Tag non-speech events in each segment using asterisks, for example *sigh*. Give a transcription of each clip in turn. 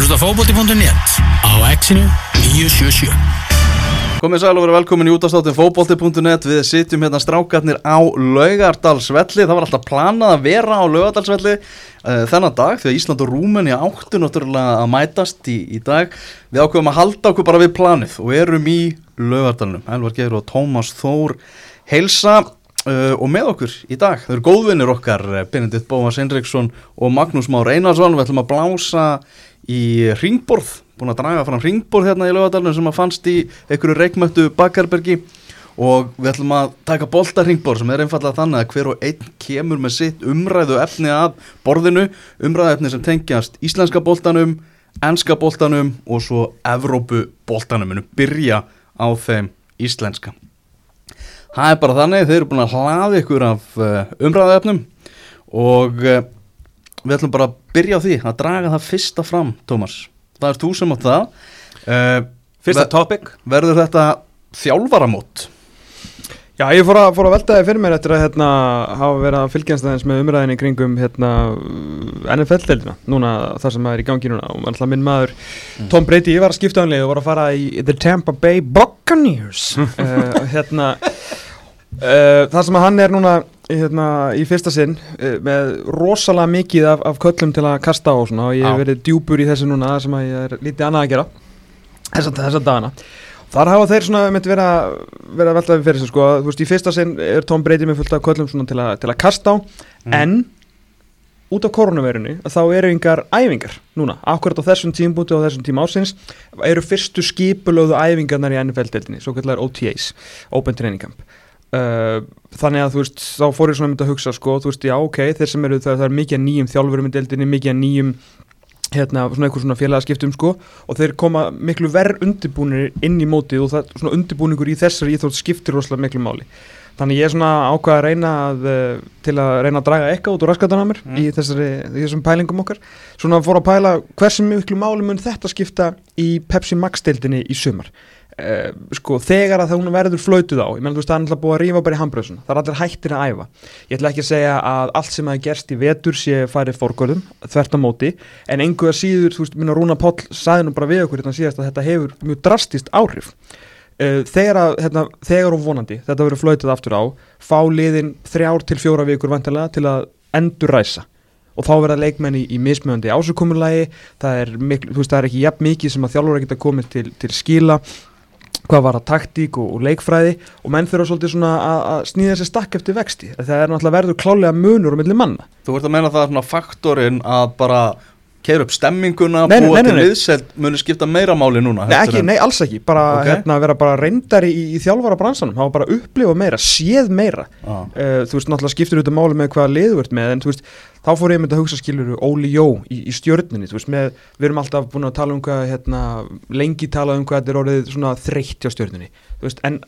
hlusta fókbóti.net á exinu 977 Komið sæl og verið velkomin í útastáttin fókbólti.net Við sitjum hérna strákarnir á Laugardalsvelli. Það var alltaf planað að vera á Laugardalsvelli uh, þennan dag Því að Ísland og Rúmeni áttu náttúrulega að mætast í, í dag. Við ákveðum að halda okkur bara við planið og erum í Laugardalunum Elvar Geir og Tómas Þór heilsa uh, og með okkur í dag. Þau eru góðvinnir okkar eh, Benedikt Bómas Henriksson og Magnús Már Einarsson. Við ætlum að blása í ringborð búin að draga fram ringborð hérna í lögadalunum sem að fannst í einhverju reikmöttu bakkarbergi og við ætlum að taka bolta ringborð sem er einfallega þannig að hver og einn kemur með sitt umræðu efni að borðinu, umræðu efni sem tengjast íslenska boltanum, enska boltanum og svo Evrópu boltanum, en byrja á þeim íslenska. Það er bara þannig, þeir eru búin að hlaða ykkur af umræðu efnum og við ætlum bara að byrja á því að draga það fyrsta fram, Tómas. Það er þú sem átt það. Uh, Fyrsta topic. Verður þetta þjálfaramót? Já, ég fór að, fór að velta það fyrir mér eftir að hérna, hafa verið að fylgjast aðeins með umræðinni kringum hérna, NFL-deildina, núna það sem er í gangi núna. Og alltaf minn maður mm. Tom Brady, ég var að skipta ánlega og var að fara í The Tampa Bay Buccaneers. Uh, *laughs* hérna uh, það sem hann er núna hérna, í fyrsta sinn uh, með rosalega mikið af, af köllum til að kasta á og svona og ég hef verið djúpur í þessu núna sem að ég er lítið annað að gera þess að þess að dagana. Þar hafa þeir svona myndi vera, vera veltaði fyrir sig sko, þú veist í fyrsta sinn er Tom Brady með fullt af köllum svona til, a, til að kasta á mm. en út af koronavirunni þá eru yngar æfingar núna, akkurat á þessum tímbúti og þessum tím ásins eru fyrstu skipulöðu æfingarnar í NFL-deltinni, svo kallar OTAs Open Training Camp Uh, þannig að þú veist, þá fór ég svona myndið að hugsa sko, þú veist, já ok, þeir sem eru það, það er mikið nýjum þjálfurum í deildinni, mikið nýjum hérna, svona eitthvað svona félagaskiptum sko, og þeir koma miklu verð undirbúinir inn í mótið og það, svona undirbúningur í þessari íþrótt skiptir rosalega miklu máli. Þannig ég er svona ákvað að reyna að, eh, til að reyna að draga eitthvað út úr raskatanamur mm. í, þessari, í þessum pælingum okkar. Svona fór að pæla hversu miklu máli mun þetta skipta í Pepsi Max deildinni í sumar Uh, sko þegar að það hún verður flautuð á ég meðan þú veist það er alltaf búið að rífa bara í handbröðsuna það er allir hættir að æfa. Ég ætla ekki að segja að allt sem hafi gerst í vetur sé farið fórgörðum, þvert á móti en einhverja síður, þú veist, minna Rúna Páll saði nú bara við okkur hérna síðast að þetta hefur mjög drastist áhrif. Uh, þegar, að, hérna, þegar og vonandi þetta verður flautuð aftur á fá liðin þrjár til fjóra vikur vantilega til að endur ræsa og þá verða leikmenni í, mismjöndi ásökumulagi það er, miklu, veist, það er ekki jafn mikið sem að þjálfur að geta komið til, til skila hvað var að taktík og, og leikfræði og menn þurfa svolítið svona að snýða þessi stakk eftir vexti. Það er náttúrulega verður klálega munur um milli manna. Þú ert að menna það svona faktorinn að bara keira upp stemminguna, nei, búa nei, nei, til viðselt muni skipta meira máli núna Nei, ekki, nei alls ekki, bara okay. hérna, vera bara reyndari í, í þjálfara bransanum, hafa bara upplifa meira, séð meira ah. uh, þú veist, náttúrulega skiptir auðvitað máli með hvaða liðu ert með, en þú veist þá fór ég með að hugsa skiluru Óli Jó í, í stjörninni veist, með, við erum alltaf búin að tala um hvað hérna, lengi tala um hvað þetta er orðið svona þreytt á stjörninni veist, en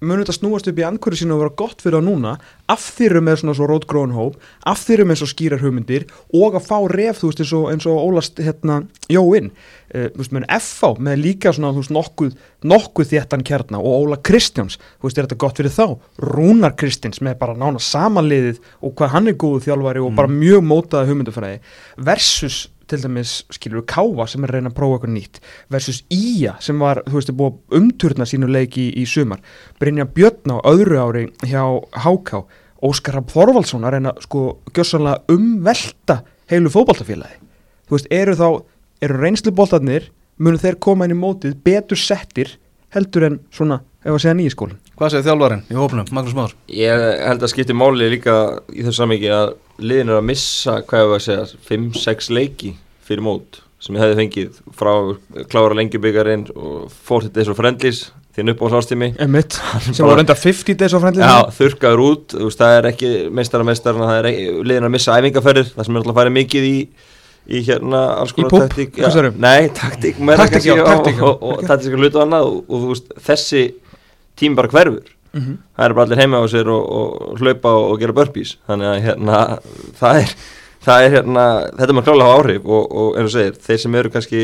munum þetta snúast upp í angurðu sína og vera gott fyrir það núna af þýru með svona svo rótgróðan hóp af þýru með svo skýrar hugmyndir og að fá ref þú veist eins og, eins og Ólast hérna Jóinn. Uh, þú veist með FH með líka svona þú veist nokkuð, nokkuð þéttan kjarna og Óla Kristjáns. Þú veist er þetta gott fyrir þá? Rúnar Kristjáns með bara nána samanliðið og hvað hann er góðu þjálfari og mm. bara mjög mótaða hugmyndufræði versus til dæmis, skilur við, Káva sem er að reyna að prófa eitthvað nýtt versus Ía sem var, þú veist, búið umturna sínu leiki í, í sumar Brynja Björn á öðru ári hjá Háká Óskar Rapp Þorvaldsson að reyna, sko, gjössanlega umvelta heilu fókbaltafélagi þú veist, eru þá, eru reynsluboltarnir munu þeir koma inn í mótið betur settir heldur en svona ef að segja nýjaskólinn. Hvað segir þjálfvarinn í hópnum, Magnús Már? Ég held að skipti máli líka í að liðin er að missa, hvað hefur að segja 5-6 leiki fyrir mót sem ég hefði fengið frá klára lengjubikarinn og 40 days of friendlies þinn upp á slástími Emitt, sem voru enda 50 days of friendlies. Já, þurkaður út, veist, það er ekki meistara meistarna, það er ekki, liðin að missa æfingaferðir, það sem er alltaf að fara mikið í í hérna alls konar taktík Nei, taktík, taktík, já, taktík og, og, og taktík og hlutu annað og, og þú veist, þessi tím bara hverfur mm -hmm. það er bara allir heima á sér og hlaupa og gera burpees þannig að hérna, það er það er hérna, þetta maður klálega á áhrif og, og eins og segir, þeir sem eru kannski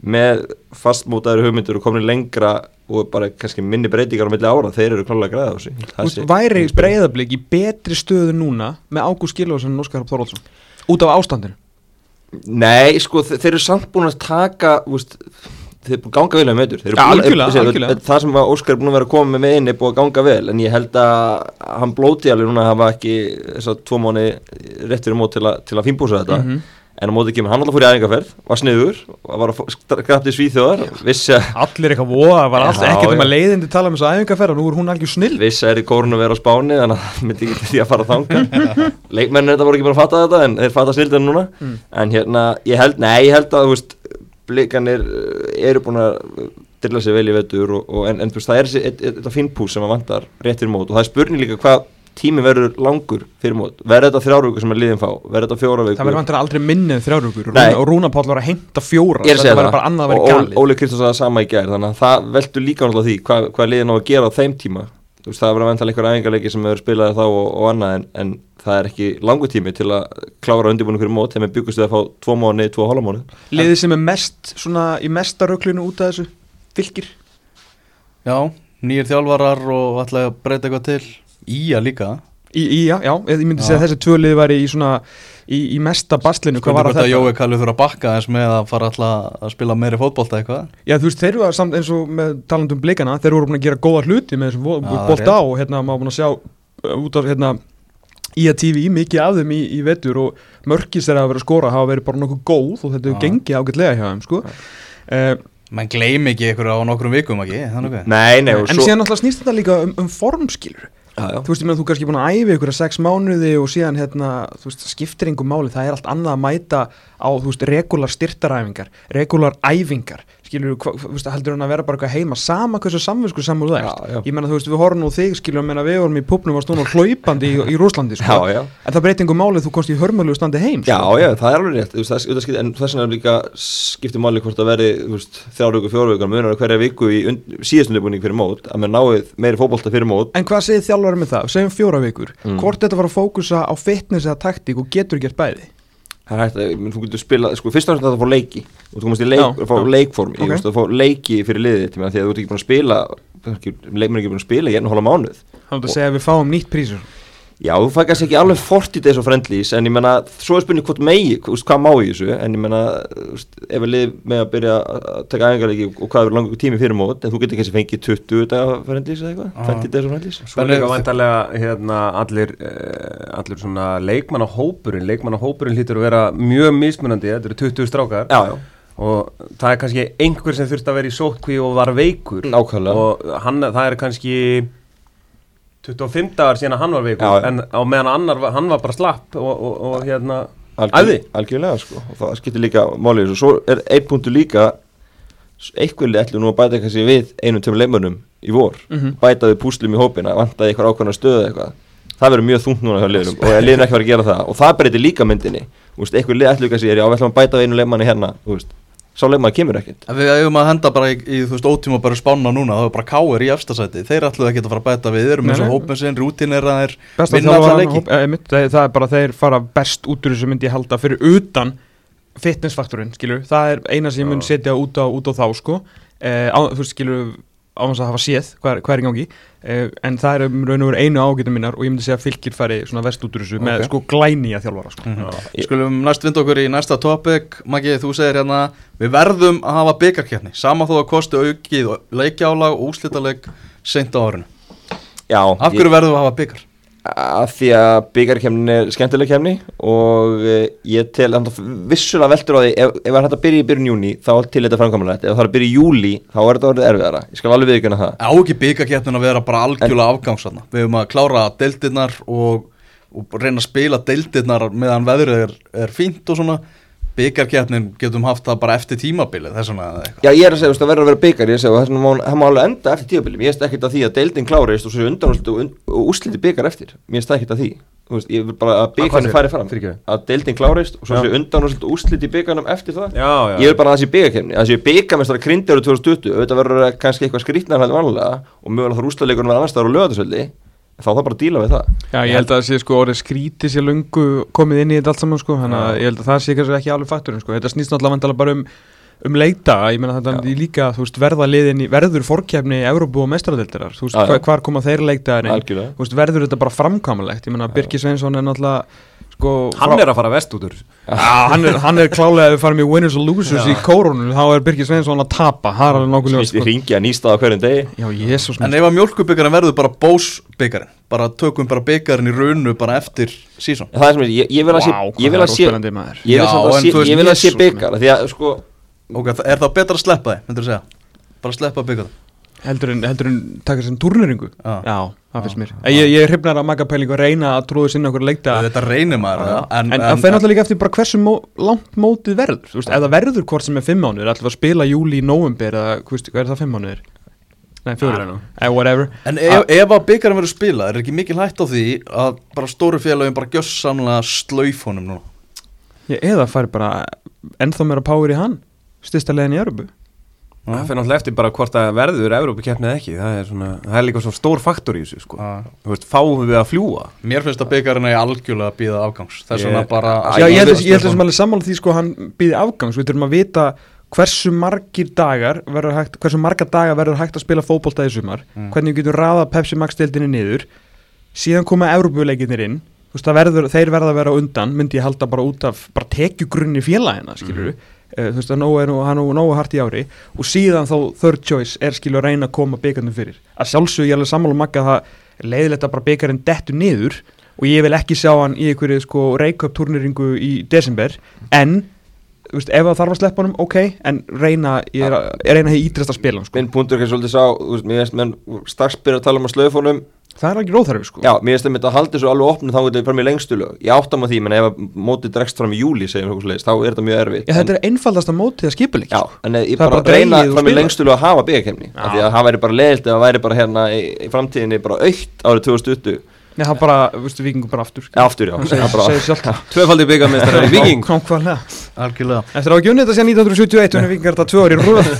með fastmótaður hugmyndur og komin lengra og bara kannski minni breytingar á milli ára, þeir eru klálega græða á sig Væri breyðablík í betri stöðu núna með Ágúst Gilvarsson og Óskar Þorvaldsson út af ástandinu? Nei, sko, þe- þeir eru samt búin að taka úst, þeir búin að ganga vel með meitur Ja, algjörlega. Það sem Óskar er búin að vera að koma með inn er búin að ganga vel En ég held að hann blóti alveg núna að hafa ekki þess að tvo mánu rétt fyrir mót til, til að fínbúsa þetta. Mhm. En á móti kemur hann alltaf fór í æfingarferð Var sniður, var að grafti svíþjóðar Allir eitthvað voða, var allt Já, ekkert um að leiðindi tala um þessu æfingarferð og nú er hún algjör snill Vissi að er í kórun að vera á spáni Þannig að það *laughs* Blikanir eh, eru búin að Dilla sig vel í og, og, en, en það er eitt- eitt- þetta finnpús sem að vantar rétt fyrir mót. Og það er spurning líka hvað tími verður langur fyrir mót. Verður þetta þrjárvíkur sem er liðin fá? Verður þetta fjóra vikur? Það verður vantilega aldrei minni en þrjárúkur Nei. og Rúna Páll var að heimta fjóra að Þetta það. verður bara annað að og Ó- galið. Óli Kristjáns sagði það sama í gær þannig að það veldur líka náttúrulega því hvað, hvað liðin á að gera á þeim tíma veist, það verður að venda einhver æfingarleiki sem hefur spilaði þá og, og annað en, en það er ekki langu tími til að klára undirbúinu fyrir mót. Þegar við byggust við að fá tvo mánu, tvo hálfa mánu Liðið sem er mest svona í mesta röklinu út af þessu fylgir Já, nýjir þjálfarar og ætla að breyta eitthvað til. Ía líka Í, í já, já, ég myndi segja að þessi tvö liði væri í svona í, í mesta baslinu, hvað var að hvort að þetta? Jói Kalli þurfa að bakka eins með að fara alltaf að spila meiri fótbolta eitthvað? Já, þú veist, þeir eru samt eins og með talandum blikana, þeir eru búin að gera góða hluti með er bólta á og hérna maður búin að sjá uh, út af hérna IATV mikið af þeim í, í vetur og mörkis þeirra að vera að skora hafa verið bara nokkuð góð og þetta hefur gengið ágætlega hjá þeim, sko. Menn gleymi ekki ykkur á nokkrum vikum ekki, þannig að Nei, nei, og En svo síðan náttúrulega snýst þetta líka um, um formskilur já. Þú veist, ég meina, þú kannski búin að æfi ykkur að sex mánuði og síðan, hérna, þú veist, skiptir engum máli, það er allt annað að mæta á, þú veist, regular styrtaræfingar, regular æfingar, skilur, hva, veist, heldur hann að vera bara eitthvað heima, sama hversu samvinsku ert. Já, já. Ég meina, þú veist, við horfum nú þig, skilur, meina, við vorum í pupnum og stónum hlaupandi í, í Rúslandi, sko. Já, já. En það breytir engum máli, þú komst í hörmölu standi heim, Já, sko. já, það er alveg rétt veist, það, það skipti, en þess vegna er líka skiptir máli hvort að verði þrjár viku, fjóra viku munar hverja viku í síðastunleibunning fyrir mót að með náið meiri fótbolta fyrir mót En hvað segir þjálfari með það? Segjum fjóra vikur. Mm. Hvort þetta var að fókusa á fitness eða taktík og getur gert bæði? Það er hægt að, menn, þú getur spila, sko, fyrst og fremst að það fá leiki og þú komast í leik, Já, fá já. leikform Ok. ég veist að fá leiki fyrir liðið ég meina, því að þú ert ekki búin að spila leikmenn er ekki búin að spila í einu hóla mánuð Þá er þetta að segja að við fáum nýtt prísur. Já, þú fæ kannski ekki alveg 40 days og friendlies en ég menna, svo er spurning hvort megi hvað má í þessu, en ég menna ef við lið með að byrja að taka æfingarleiki og hvað er langur tími fyrir mót en þú getur kannski fengið 20 daga friendlies eða eitthvað, Já. 20 days og friendlies Svo er líka vantarlega hérna, allir, uh, allir svona leikmannahópurinn, leikmannahópurinn hlýtur að vera mjög mismunandi, þetta eru 20 strákar. Já, já, og það er kannski einhver sem þurfti að vera í sótkví og var veikur. Nákvæmlega. Og hann, það er kannski 25 dagar síðan að hann var veikur Já, en á meðan annar, var- hann var bara slapp og, og, og hérna Algjör, æði algjörlega sko. Og það skiptir líka máli. Í þessu svo er einn punktur líka eitthvað ætlum nú að bæta kannski við einum tveim leimurnum í vor. Mhm. bæta við púslum í hópina, vantaði eitthvað ákveðna stöðu eitthvað. Það verður mjög þungt núna hjá liðunum og er liðin ekki verið að gera það. Og það breytir líka myndinni. Þú veist, eitthvað lið ætlum kannski er já, við ætlum að bæta við einu leimanni hérna þú veist, sá leimanni kemur ekkert. En Við eigum að henda bara í, í þú veist, ótíma bara spána núna, það er bara káir í efstasæti Þeir ætluðu ekki að fara að bæta við, þeir eru með svo hópin sinn, rútineraðir besta vinna alla þjálfaran leiki. hóp- eh, það er bara þeir fara best út úr þessu myndi ég halda fyrir utan fitnessfaktorinn, skilur, það er eina sem ég mun setja út á, út á þá, sko. Eh, á, þú veist, skilur, á þess að hafa séð hvað hvað er í gangi, eh, en það er um raun og veru einu ágætum minnar og ég myndi segja að fylgir fari svona vest út úr þessu með Ok. sko glæni að þjálfara, sko Mhm. Skulum næst vinda okkur í næsta topic Maggi, þú segir hérna Við verðum að hafa byggarkeppni Sama þó að kosti aukið leikjálag og úslitaleg seint á árinu Já, Af hverju verðum við að hafa byggar? Að því að byggarkemnin er skemmtileg kemni og uh, ég tel að vissulega veldur á því ef, ef það er hægt að byrja í byrjun júni þá er til þetta framkvæmulegt ef það er að byrja í júli þá er þetta orðið erfiðara. Ég skal alveg viðkjöna það. Á ekki byggarkeppnin að vera bara algjörlega afgangsatna Við höfum að klára deildirnar og, og reyna að spila deildirnar meðan veðrið er, er fínt og svona Byggarkeppnin getum haft það bara eftir tímabilið Já ég er að segja þú veist, það verður að vera byggar ég er að segja hún- það má alveg enda eftir tíðabilið ég veist ekkert að því að deildin klárist og svo undan og, und, og úsliti byggar eftir. Mér veist ekkert að því. Veist, ég vil bara að byggarnir fari fram. Að deildin klárist og svo Já. sé undan og úsliti byggarnum eftir það. Já, já. Ég vil bara að það sé byggarkefni að það sé byggarmestara krindi árið 2020 auðvitað verður kannski eitthvað skrýtnar að þá þarf bara að díla við það. Já, ég held að það sé sko orðið skríti sér lungu komið inn í þetta allt saman sko, þannig að ég held að það sé kannski ekki alveg fakturinn sko, þetta snýst náttúrulega vandalega bara um um leita, ég meina þetta er líka þú veist, verða liðin í, verður fórkjafni í Evrópu og mestradeldirar, þú veist, hvar, koma þeir veist, verður þetta bara framkvæmulegt, ég meina Birki Sveinsson er náttúrulega sko Hann er að fara vest út úr Já, hann er, hann er klálega að við farum í winners og losers í kórónu þá er Birgir Sveinsson að tapa. Það er alveg nokkuð ljós Ég ringi að nýsta á hverjum degi. Já, jésús En ef að mjölkubyggarinn verður bara bósbyggarinn bara tökum bara byggarinn í raunu bara eftir sísón Það er sem ég, ég, vil að sé Vá, Ég vil að sé Ég vil Já, að sé þú veist, Ég vil að sé Jesús, byggar Því að sko Ok, það- er það betra að sleppa þið, myndur þú segja? Bara sleppa byggarinn Heldur en, heldur en taka sem turneringu Já. Já, það finnst mér. En Ég, ég hrifnar að maga pæling og reyna að tróðu sinna okkur leikta. Þetta reynir maður En, en það fer náttúrulega líka eftir bara hversu mó, langt mótið verður veist, ef það verður hvort sem er fimm mánuður við að spila júli í nóvember eða hvað er það fimm mánuður? Nei, fjóri, eða whatever. En ef, ef að byggarinn verður spilað, er ekki mikil hætt á því að bara stóru félagin bara gjössamlega slauf honum núna? Ég, Eða færi bara ennþá meira power í hann Styrsta leiðin í Európu Það fyrir náttúrulega eftir bara hvort það verður Evrópukeppni eða ekki, það er, svona, það er líka svona stór faktor í þessu sko. Þú veist, fáum við að fljúa Mér finnst að byggarinn er algjörlega að býða afgangs. Þess vegna Ég- bara Já, ég held ég held þessum alveg sammála því sko hann býði afgangs, við þurfum að vita hversu margir dagar verður hægt, hversu marga daga verður hægt að spila fótbolta í sumar, hvernig við getum raða Pepsi Max deildinni niður? Síðan koma Európuleikirnir inn. Þú veist, það verður, þeir verða að vera undan myndi ég halda bara út af, bara tekjugrunni félagina skilur við, þú veist að nógu er nú, hann er nú nógu hart í ári og síðan þá third choice er skilur að reyna að koma byggarnir fyrir, að sjálfsög ég alveg sammála makka að það leiðilegt að bara byggarinn dettu niður og ég vil ekki sjá hann í einhverju sko reikup turneringu í desember. En þú veist, ef það þarf að sleppa honum, ok en reyna, ég er, að- reyna að ítresta að spila hann, sko. Minn punktur kannski svolítið sá Þú veist, mér veist menn strax byrja að tala um að slöfunum það er ekki róþarfi sko. Já, mér veist að þetta haldi svo alveg opnu þá getur við fram í lengstu lög. Ég áttam á því, menn ef að mótið dregst fram í júli segjum við þá er þetta mjög erfitt Já, þetta er einfaldasta mótið að skipuleik Já, en ég Það bara bara reyna fram í lengstu lög að hafa byggakefni Af því að það væri bara leiðilt ef það væri bara hérna í, í framtíðinni bara aukt árið 2020 Nei, það bara, veistu, vikingum bara aftur Ja, aftur, já, Það það *laughs* Algjörlega. Eftir að hafa gjunnið þetta síðan 1971 og vikingar þetta tvö ári í röð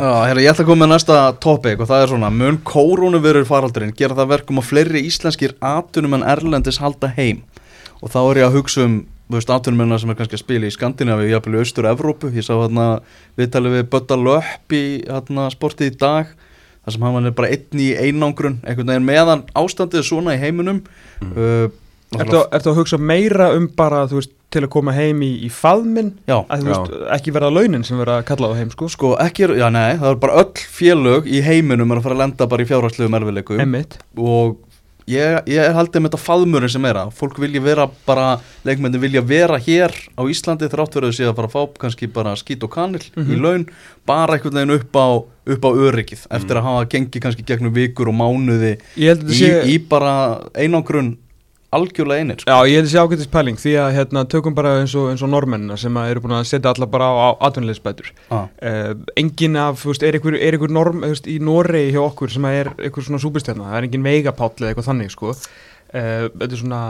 Já, herra, ég ætla að koma með næsta topic og það er svona mun kórónuverur faraldurinn gera það verkum að fleiri íslenskir atunum en erlendis halda heim? Og þá er ég að hugsa um þú veist, atunumennina sem er kannski að spila í Skandinavi jafnvel í Austur-Evrópu, ég sá hérna viðtalið við Bötta Löpp í hérna, sportið í dag, þar sem hann er bara einn í einangrun, einhvern veginn meðan ástandið er svona í heiminum. Uh, Ertu ertu að hugsa meira um bara, veist, til að koma heim í, í faðminn? Já, að þú veist, ekki verða launin sem verða að kalla á heim, sko? Sko ekki, er- já nei, það er bara öll félög í heiminum er að fara að lenda bara í fjárhærslegum erfileikum og ég, ég er haldið með þetta faðmurinn sem er að fólk vilja vera bara, leikmenni vilja vera hér á Íslandi þrátt verið að sé að fara að fá kannski bara skít og kanil í laun, bara einhvern veginn upp á, upp á öryggið eftir að hafa gengið kannski gegnum vikur og mánuði í, sé í bara einangrun algjörlega einir sko. Já, ég held að sé ágættis pæling því að hérna, tökum bara eins og, eins og normennina sem að eru búin að setja alla bara á, atvinnulegisbætur ah. uh, engin af, þú veist, er einhver, er einhver norm, veist, í Noregi hjá okkur sem að er einhver svona súbistjarna, það er engin veigapáll eða eitthvað þannig, sko. Uh, þetta er svona,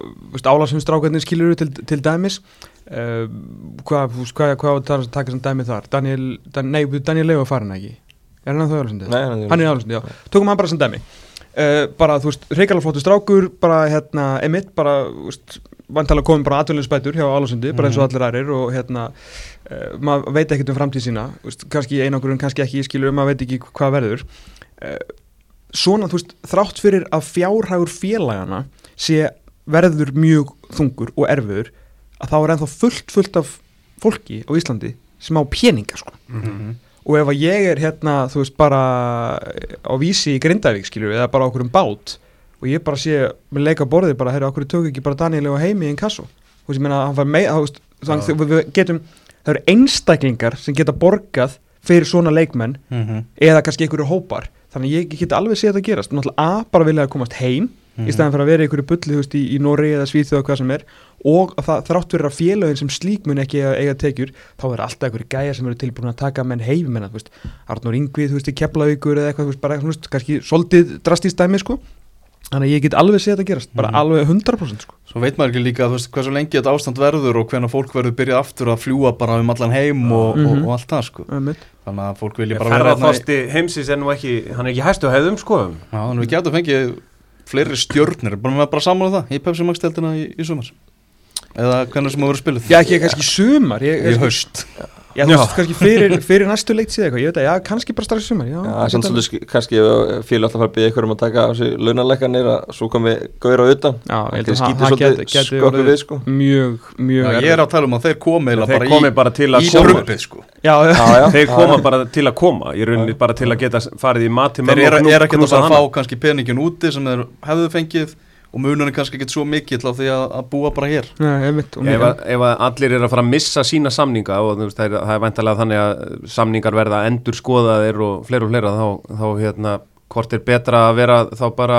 þú veist, álasumstrákarnir skilur til, til dæmis. Uh, hvað, þú veist, hvað, hvað var það að taka sem dæmi þar, Daniel, Dan, nei, Daniel Leo er farin ekki, er hann það álasundið? Nei, hann er- hann er álasundið, já, tökum hann bara sem dæmi uh, bara, þú veist, reykjala flottu strákur bara, hérna, emitt, bara, vantalega komið bara atvinnulegisbætur hjá Álasundi bara eins og allir aðrir og hérna uh, maður veit ekkert um framtíð sína veist, kannski einangurinn, kannski ekki, skilur maður veit ekki hvað verður. Uh, svona, þú veist, þrátt fyrir að fjárhægur félagana sé verður mjög þungur og erfiður að þá er ennþá fullt, fullt af fólki á Íslandi sem á peninga, sko og ef að ég er hérna, þú veist, bara á vísi í Grindavík, við, eða bara okkur um bát og ég bara sé með leika borðið bara, herra, okkur tök ekki bara Daniel og heimi í einn kassu, þú veist, ég meina, hann fær mei, þú veist, þannig að við getum það eru einstaklingar sem geta borgað fyrir svona leikmenn mm -hmm. eða kannski einhverju hópar. Þannig að ég get alveg séð þetta gerast. Náttúrulega A, bara vilja að komast heim í staðan fyrir að vera einhverju bulli veist, í, í Nóri eða Svíþjóð hvað sem er og að það þrátt fyrir að félögin sem slík mun ekki eiga, eiga tekjur þá er alltaf einhverju gæjar sem eru tilbúin að taka menn heim menna, þú veist, Arnur Ingvið, Keflavíkur eða eitthvað, veist, bara, veist, kannski soldið drastist dæmi, sko þannig að ég get alveg séð þetta gerast, bara alveg 100% sko. Svo veit maður ekki líka, þú veist, hversu lengi þetta ástand verður og hvenær fólk verður byrjað aftur að fljúa bara um allan heim og, Mhm. og, og allt það, sko. Einmitt. Þannig að fólk vilja bara vera hérna í- Ferðarþosti heimsins er nú ekki, hann er ekki hæstu hefðum sko Já, þannig að við getum fengið fleiri stjörnir, bara með bara saman um það í Pepsi Max teltina í, í sumar. Eða hvernig sem það voru spiluð? Já, ekki kannski sumar ég, í haust. Já, þú veist, kannski fyrir, fyrir næstu leikt síðan eitthvað Ég veit að, já, kannski bara strax í sumar Já, Já, svolítið kannski ef félag alltaf fara að byggja ykkur um að taka á sig launalækkanir að svo komi gauður á utan. Já, ég held að Það það- skýtur það svolítið gæti- gæti skökku orðið við sko. Mjög, mjög Já, ég er að tala um að þeir komi Þeir bara komi bara til að í koma. sko. Já, já, Já, já, Þeir koma bara til að koma Ég rauninni bara til að geta farið í mat til Þeir eru er ekki að fá kannski peningin úti sem þeir hefðu fengið og munurinn kannski ekki svo mikill á því að, að búa bara hér. Nei, einmitt, og Ef, ef að allir eru að fara að missa sína samninga og þú veist, það er, það er væntalega þannig að samningar verða endur skoðaðir og fleira og fleira þá, þá hérna, hvort er betra að vera þá bara,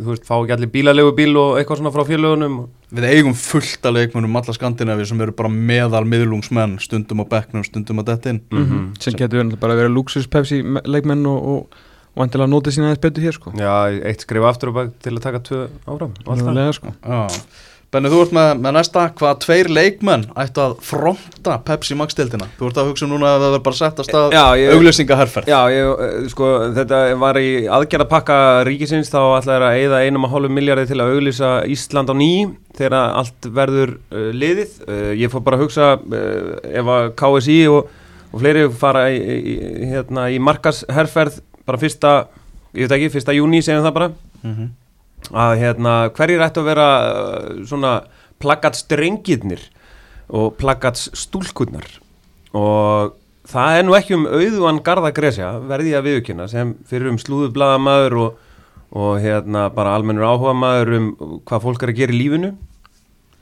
þú veist, fá ekki allir bílalegu bíl og eitthvað svona frá félögunum? Við eigum fullt að leikmunum alla Skandinavi sem eru bara meðal miðlungsmenn stundum á bekknum, stundum að detta inn Mhm, sem getur verið bara að vera luxus Pepsi leikmenn og, og vantilega að nota sína aðeins betur hér sko Já, eitt skrif aftur og bak til að taka tvö áfram og allt það. Alveg, sko. Já. Benni, þú ert með, með næsta hvaða tveir leikmenn ættu að fronta Pepsi Max deildina Þú ert að hugsa núna að það verður bara sett að stað Já, ég- auglýsingaherferð Já, ég, eh, sko, þetta var í aðgerðapakka ríkisins þá ætlaði að eigða einum og hálfu miljardi til að auglýsa Ísland á ný þegar allt verður uh, liðið. Uh, ég fór bara að hugsa uh, ef að KSI og, og fleiri fara í, í, hérna, í markasherferð bara fyrsta, ég veit ekki, fyrsta júni segjum það bara. Mhm. að hérna, hverjir ættu að vera uh, svona plakatstrengirnir og plakatsstúlkurnar og það er nú ekki um auðuan Garða Gresja verði að viðkynna sem fyrir um slúðublaðamaður og, og hérna bara almennur áhuga maður um hvað fólk er að gera í lífinu.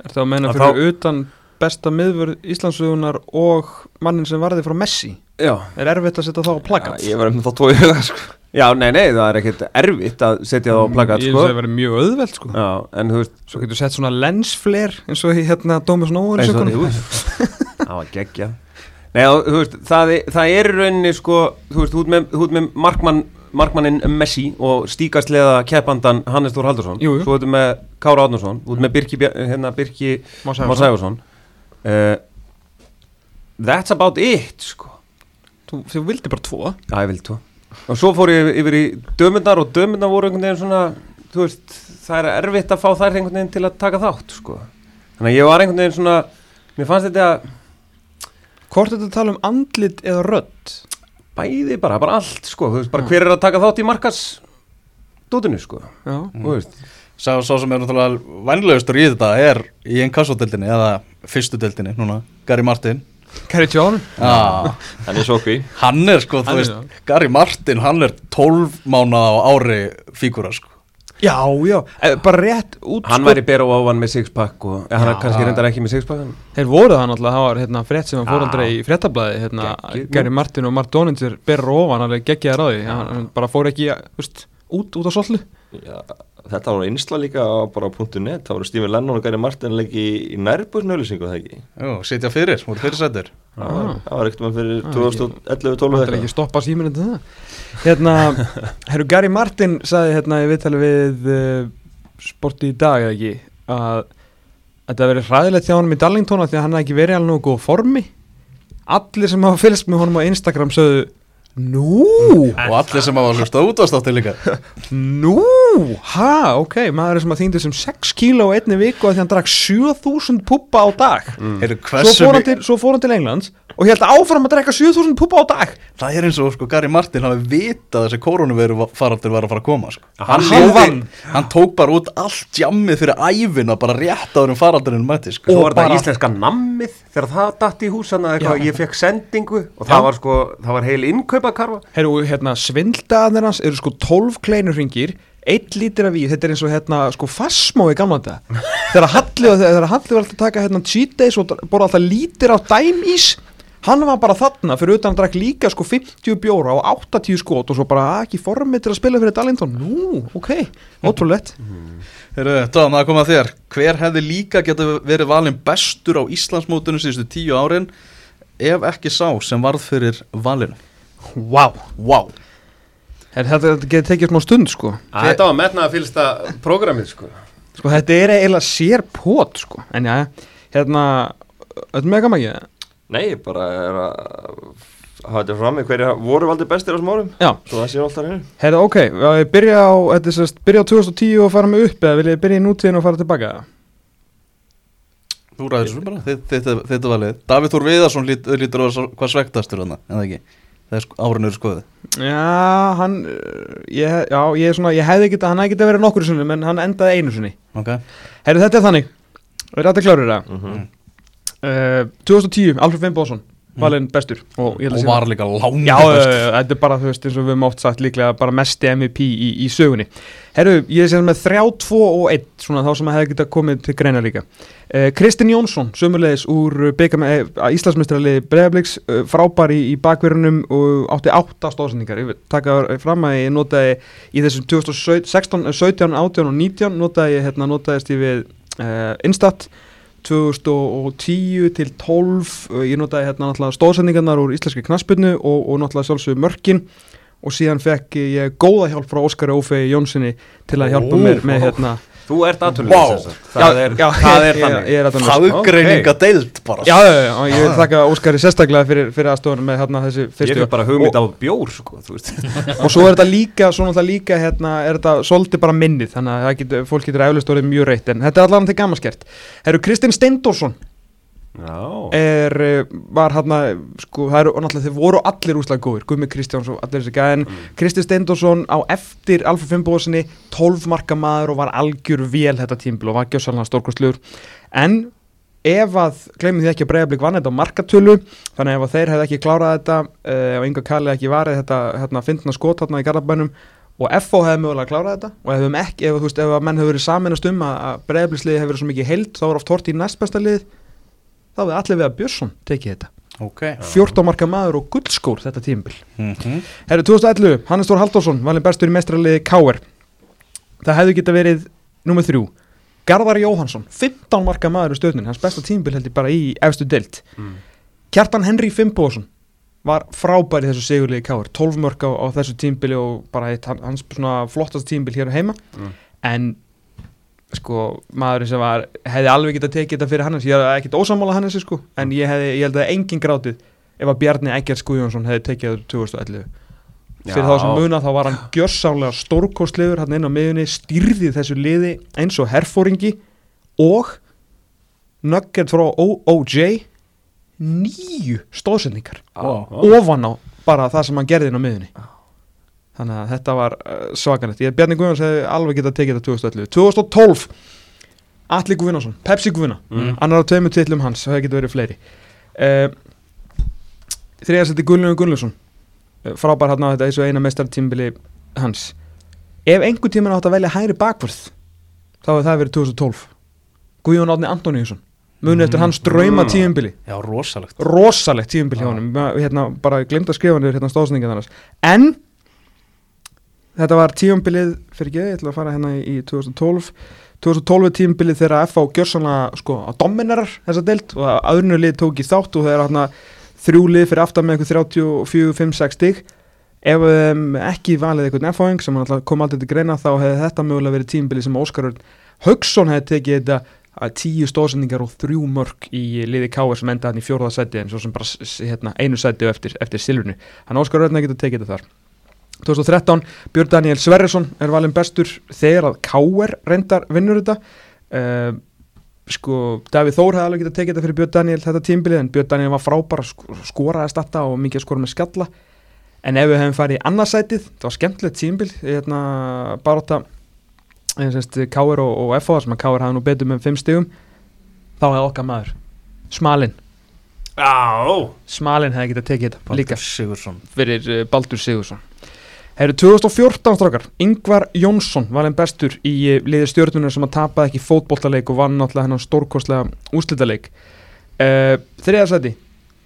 Er það að menna fyrir utan besta miðvörð Íslandsögunar og mannin sem varði frá Messi. Já, Er erfitt að setja þá á plakat? Ég var um þá tói huga sko. Já nei, nei, það er ekkert erfitt að setja það á plakat Ég sko. sé að það verið mjög auðvelt sko. Já, en þú veist Svo getur sett svona lensfler eins og hérna Dómas Nóður það var geggja Nei, þú veist, það, það er rauninni sko, þú veist, ert með, ert með markmann, markmannin Messi og stíkastleða keppandan Hannes Þór Haldursson svo ertu með Kára Átnarsson, ert með Birki, hérna, Birki Már Már Sæfarsson uh, That's about it sko. Þú, þú vildi bara tvo? Já, ég vil tó og svo fór ég yfir í dömundar og dömundar voru einhvern veginn svona þú veist, það er erfitt að fá þær einhvern veginn til að taka þátt sko. þannig að ég var einhvern veginn svona mér fannst þetta Hvort þetta að tala um andlit eða rödd? bæði bara, bara allt sko, þú veist, bara hver er að taka þátt í markas dótinu sko. Já. Þú veist, Sá, sá sem er náttúrulega vænlegastur í þetta er í ennkassodeldinni eða fyrstu deildinni núna, Gary Martin. Kerry John? Já, Hann er svo okkur hann er sko, þú Hann er veist, það. Gary Martin hann er 12 mánuða á ári fígúra sko. Já, já, eh, bara rétt út hann sko. væri bera og ofan með sixpack og ja, hann er Já. kannski reyndar ekki með sixpack Þeir voru það náttúrulega, það var hérna frétt sem hann fór aldrei í fréttablaði hérna, Geggjuð. Gary Martin og Mark Donninger berra ofan alveg geggjaði ráði, hann, hann bara fór ekki veist, út, út á sollu. Já, þetta var einsla líka á- bara á .net. Það voru Stephen Lennon og Gary Martin leiki í, í nærbúrsnölusingu það ekki? Jú, sitja fyrir, voru fyrirsættur Það var- það var ekkert maður fyrir Ah, 2011-12 Það er ekki stoppa síminn þetta það. Hérna, *laughs* herru Gary Martin sagði hérna í viðtali við uh, sporti í dag eða ekki að þetta verið hræðilegt hjá honum í Darlington af því að hann hafði ekki verið alveg nógu góð formi. Allir sem hafa fylgst með honum á Instagram sögðu Nú, og allir sem hafa hlusta út á státtu líka. Nú, ha, ok, maður er sem að þýndi sem 6 kíló á einni viku að því hann drakk 7000 puppa á dag. Heyrðu, svo, hversu fór hann til, svo fór hann til Englands og held áfram að drekka 7000 puppa á dag. Það er eins og sko Gary Martin hafi vitað að þessi koronaviru faraldur var að fara að koma sko. Hann hann, lifði, hann tók bara út allt jammið fyrir æfina bara rétt áður en faraldurinn mætti sko. Svo var bara- þetta íslenska nammið þegar það datt í húsana ég fekk sendingu og Já. það var sko, það var heil innkaupakarfa Herru, hérna, svindlaðanir hans eru sko 12 kleinurringir 1 lítir af víð, þetta er eins og hérna sko fassmó í gamla þetta þegar Halli, og- þegar Halli var alltaf að taka hérna cheat days og bora alltaf lítir á dæmís hann var bara þarna. Fyrir utan að drakk líka sko 50 bjóra og 80 skot og svo bara "Ah, ekki formið til að spila fyrir Darlington. Nú, ok, ótrúlegt. Heyrðu, Tom, það kom að þér. Hver hefði líka getið verið valinn bestur á Íslandsmótunum síðustu tíu árin ef ekki sá sem varð fyrir valinu wow. wow. Her, þetta, þetta getur tekið smá stund sko? Þetta var metnaða fylgsta prógramið sko. Sko þetta er eiginlega sér pot sko. En já, hérna þetta er mega mikið Nei, bara er að hafa þetta fram með hverja voru valdi bestir á þessum árum? Já, Svo það sé alltaf henni Herra, ok, á ég byrja á, þetta er sérst, byrja á 2010 og fara mig upp eða vil ég byrja í nútíðin og fara tilbaka? Þú ræður svo bara, þitt- þitt- þetta var leið Davíð Þór Viðarsson lít, lítur svo- hvað svektastur hann, en það ekki Er sko, árinu eru skoðið Já, hann uh, ég, Já, ég er svona, ég hefði getað, hann hefði getað verið nokkur sinni En hann endaði einu sinni. Ok, Herru, þetta er þannig. Er þetta klárir það? Mhm. Uh, 2010, Alfred Finnbóðsson Valinn bestur. Og, og var líka lán Já, já, já, þetta er bara, þú veist, eins og við höfum oft sagt líklega bara mesti MVP í, í sögunni. Herru, ég sé með 3, 2 og 1 svona þá sem að hefði getað komið til greina líka. Uh, Kristinn Jónsson, sömulegis úr byggam, uh, Íslandsmestrarliði Breiðabliks, uh, frábær í, í bakverunum og átti 8 stóðsendingar ég taka fram að ég notaði í þessum 2016, 17, 18 og 19 notaði ég, hérna, notaðist ég við uh, Instat 2010 til 12 uh, ég notaði hérna náttúrulega stóðsendingarnar úr íslenski knaspinu og, og náttúrulega sjálfsögðu mörkin og síðan fekk ég góða hjálp frá Óskari Ófei Jónssoni til að hjálpa Ó. mér með hérna Þú ert Vá. aðtunlega Það er, það ég- er þannig ég, ég er atvinnulaus. Hagreininga deild bara. Já, já, já, ég vil þakka Óskari sérstaklega fyrir, fyrir aðstofunum með hérna þessi Ég fyrstu fikk bara hugmynd á bjór sko, þú veist. og svo er þetta líka, svo náttúrulega líka hérna, er þetta svolítið bara minnið þannig að það getur, fólk getur eflust orðið mjög reitt. En þetta er allavega til gammaskert. Herru Kristinn Steindórsson er, eh, var hérna sko, það eru náttúrulega þeir voru allir úslega góðir. Gumi Kristjáns og allir þessi gæðin mm. Kristinn Steindórsson á eftir Alfa Finnbóðsson 12 marka maður og var algjör vel þetta tímbil og var gjössalega stórkostlugur en ef að, gleymið því ekki að Breiðablík vann þetta á markatölu þannig ef að þeir hefði ekki klárað þetta uh, og Inga Kalli ekki varið þetta hérna, fyndna skot hérna í Garðabænum og FO hefði mögulega klárað þetta og ef, við ekki, ef, veist, ef að menn hefur verið saminast um að, Breiðablíksliði hefur verið svo mikið heild þá er oft hort í næstbesta lið þá hefði allir við að Björnsson tekið þetta Ok 14 marka maður og guldskór þetta tímabil Mhm. Herru 2011, Hannes Þór Halldórsson valin bestur í mestrarliði K.R. Það hefði geta verið nummið þrjú Garðar Jóhansson, 15 marka maður í stöðnin, hans besta tímabil held ég bara í efstu deilt Mm. Kjartan Henry Fimboðsson var frábær í þessu sigurliði K.R. 12 mörg á, á þessu tímabili og bara eitt, hans flottast tímabil hér heima Mm. en sko maðurinn sem var hefði alveg getað tekið þetta fyrir Hannes. Ég er ekkert ósamála Hannes sko en ég, hefði, ég held að engin grátið ef að Bjarni Eggerts Guðjónsson hefði tekið þetta 2011 fyrir þá sem muna þá var hann gjörsálega stórkostlegur hann inn á miðunni stýrði þessu liði eins og herfóringi og nugget frá OOJ nýju stóðsendingar ofan á bara það sem hann gerði inn á miðunni þannig að þetta var uh, svakalegt. Ég Bjarni Guðjóns hefði alveg getað tekið þetta 2011 2012 Atli Guðjónsson, Pepsi Guðjóna Mm. annar á tveimur titlum hans, það getur verið fleiri. Uh, þriðarsætti Gunnlaugur Gunnlaugsson. Uh, frábær hann á þetta eins og eina mestartímbili hans. Ef einhver tíman átt að velja hægri bakvörð þá hefur það verið 2012 Guðjón Átni Antoníusson. Muni eftir hans drauma tímbili Já, rosalegt. Rosalegt tíumbil hjá honum. Ma- hérna, bara glemt að skrifa hann hérna stóðsningin annars. En þetta var tíumbilið fyrir ekki, ég ætla að fara hérna í, í 2012 2012 er tíumbilið þegar FH gjörsanlega sko á dominerar þessa deilt og aðrunu lið tók í þátt og þeir hérna þrjú lið fyrir aftan með einhver 34, 5, 6 stig ef um, ekki valið einhvern FH-ing sem kom aldrei til greina þá hefði þetta mögulega verið tíumbilið sem Óskar Haugsson hefði tekið þetta að tíu stóðsendingar og þrjú mörg í liði K.R. sem enda hann í fjórða seti en svo sem bara hérna, einu seti eftir, eftir silfrinu. Hann Óskar Örn getur tekið þetta þar. 2013, Björn Daniel Sverrisson er valinn bestur þegar að K.R. reyndar vinnur þetta. Uh, sko, Davíð Þór hefði alveg getað tekið þetta fyrir Björn Daniel þetta tímbilið en Björn Daniel var frábær sk skoraði þetta og mikið að skora með skalla en ef við hefum farið í annarsætið það var skemmtilegt tímbil hérna, baróta Káir og, og FH sem að Káir hafði nú betur með 5 stigum þá hefði okkar maður Smalin, Smalin hefði getað tekið þetta líka Sigursson fyrir uh, Baldur Sigursson Herru 2014 strákar, Ingvar Jónsson var einn bestur í uh, liði stjórnunar sem að tapaði ekki fótboltaleik og vann náttúrulega hennan stórkostlega úslitaleik uh, Þriðarsæti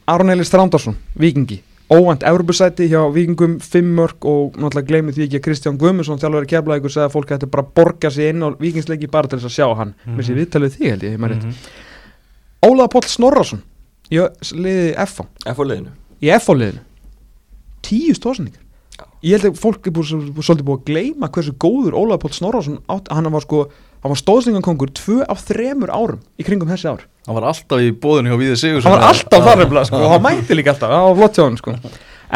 Aron Eilis Þrándarsson, Víkingi. Óvænt Európusæti hjá Víkingum 5 mörg og náttúrulega gleymið því ekki að Kristján Guðmundsson þjálfur keflaði ykkur segði að fólk ætti bara að borga sig inn á Víkingsleiki bara til þess að sjá hann. Mm -hmm. sér viðtalið því held ég, ég mm Mhm. Ólaða Póll Snorrason í liði F F á liðinu. Í F-liðinu tíu stóðsendingar ég held að fólk er búið, svo- svolítið búið að gleyma hversu góður Ólaður Páll Snorrason átt, hann var sko hann var stóðsendingankongur tvö af þremur árum í kringum þessi ár. Hann var alltaf í bóðinu hjá Víði Sigursson hann var alltaf þar nefnilega sko, hann mætti líka alltaf, það var flott hjá hann sko.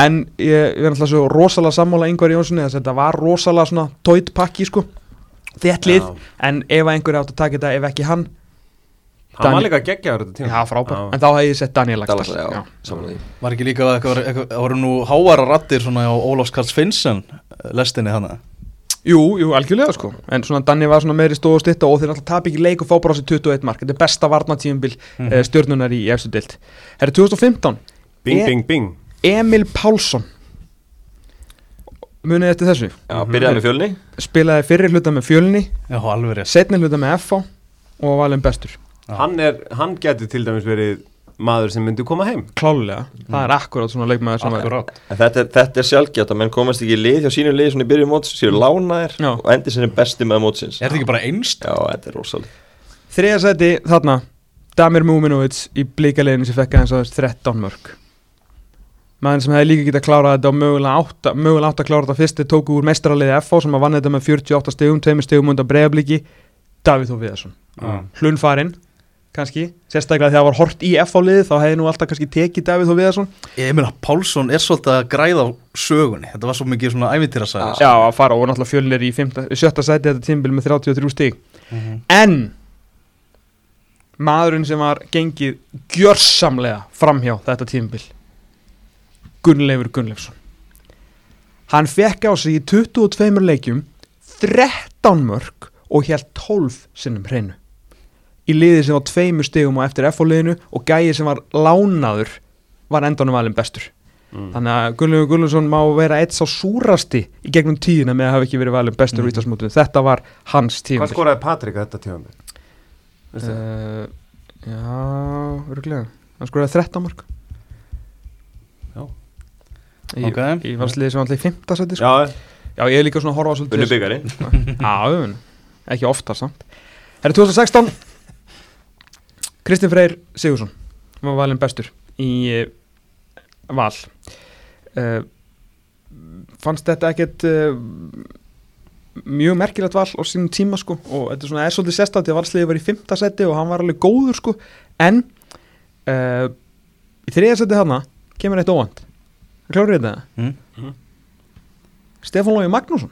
en ég, ég er alltaf svo rosalega sammála yngvar Jónssoni þess að þetta var rosalega svona tóit pakki sko. Þett lið, en ef einhver átt að taka þetta ef ekki hann Hann var Daniel- líka geggjaður þetta tíma. Já, frábær, en þá hefði ég sett Daniel Dallas, Lagstall já, samanlega því. Var ekki líka eitthvað, eitthvað, það voru nú háara rattir svona á Ólafs Karls Finnsen lestinni hana Jú, jú, algjörlega sko. En svona Danni var svona meiri stóð og stitta og þeir alltaf tap ekki leik og fá bara á sig 21 mark. Þetta er besta varnatíumbil mm Mhm. stjörnunar í efstu dild Herra 2015 Bing, E- bing, bing. Emil Pálsson. Munið eftir þessu? Já, byrjaði með fjölni. Spilaði fyrir hluta með fjölni. Já, alveg rétt. Setni hluta með FH Og var valinn bestur. Hann, er, hann geti til dæmis verið maður sem myndi koma heim. Klálega, það er akkurát svona leikmaður sem var Akkurát En þetta er, þetta er sjálfgjátt að menn komast ekki í lið hjá sínu lið svona í byrju móts, séu lánaðir Já. og endur sinni besti með mótsins. Er þetta ekki bara einst? Já, þetta er rosalega Þriða seti þarna. Damir Múminovits í blíkaleginu sem fekk aðeins aðeins 13 mörg maður sem hefði líka getað klárað þetta og mögulega átt, að- að klára þetta fyrst þeir tóku úr mestraraliði FH sem að vann þetta með 48 stegum, 2 stegum undan breiðabliki. Davíð Þó Viðarsson. Já. hlunfarinn kannski, sérstaklega þegar það var hort í FH liði þá hefði nú alltaf kannski tekið Davíð Þó Viðarsson. Emil Pálsson er svolítið að græða sögunni. Þetta var svo mikið svona ævintýra sæði já að fara og náttúrulega fjölnir í 5, 7. seti þetta tímbil með 33 stig. Mhm. en maðurinn sem var gengið gjörsamlega framhjá þetta tímbil Gunnleifur Gunnleifsson. Hann fekk á sig í 22 leikjum 13 mörg og hér 12 sinnum hreinu í liði sem var tveimur stigum á eftir F-liðinu og gæi sem var lánaður var endanum valinn bestur þannig að Gunnleifur Gunnleifsson má vera eitt sá súrasti í gegnum tíðina með að hafa ekki verið valinn bestur mm. mm. þetta var hans tímbil Hvað skoraði Patrik þetta tíma með? Veistu? Uh, já, öruglega Hann skoraði 13 mörg Já. Í, Ok. í varsliði sem alltaf í 5. seti sko. Já, Já, ég er líka svona að horfa svolítið Unnu byggari Já, ekki ofta samt Það er 2016 Kristinn Freyr Sigursson var valinn bestur í uh, val uh, fannst þetta ekkert uh, mjög merkilegt val á sínum tíma sko og þetta er svona er svolítið því að valsliði var í 5. seti og hann var alveg góður sko en uh, í þriða seti hana kemur eitt óvand klárið þetta Mm. Stefán Lógi Magnússon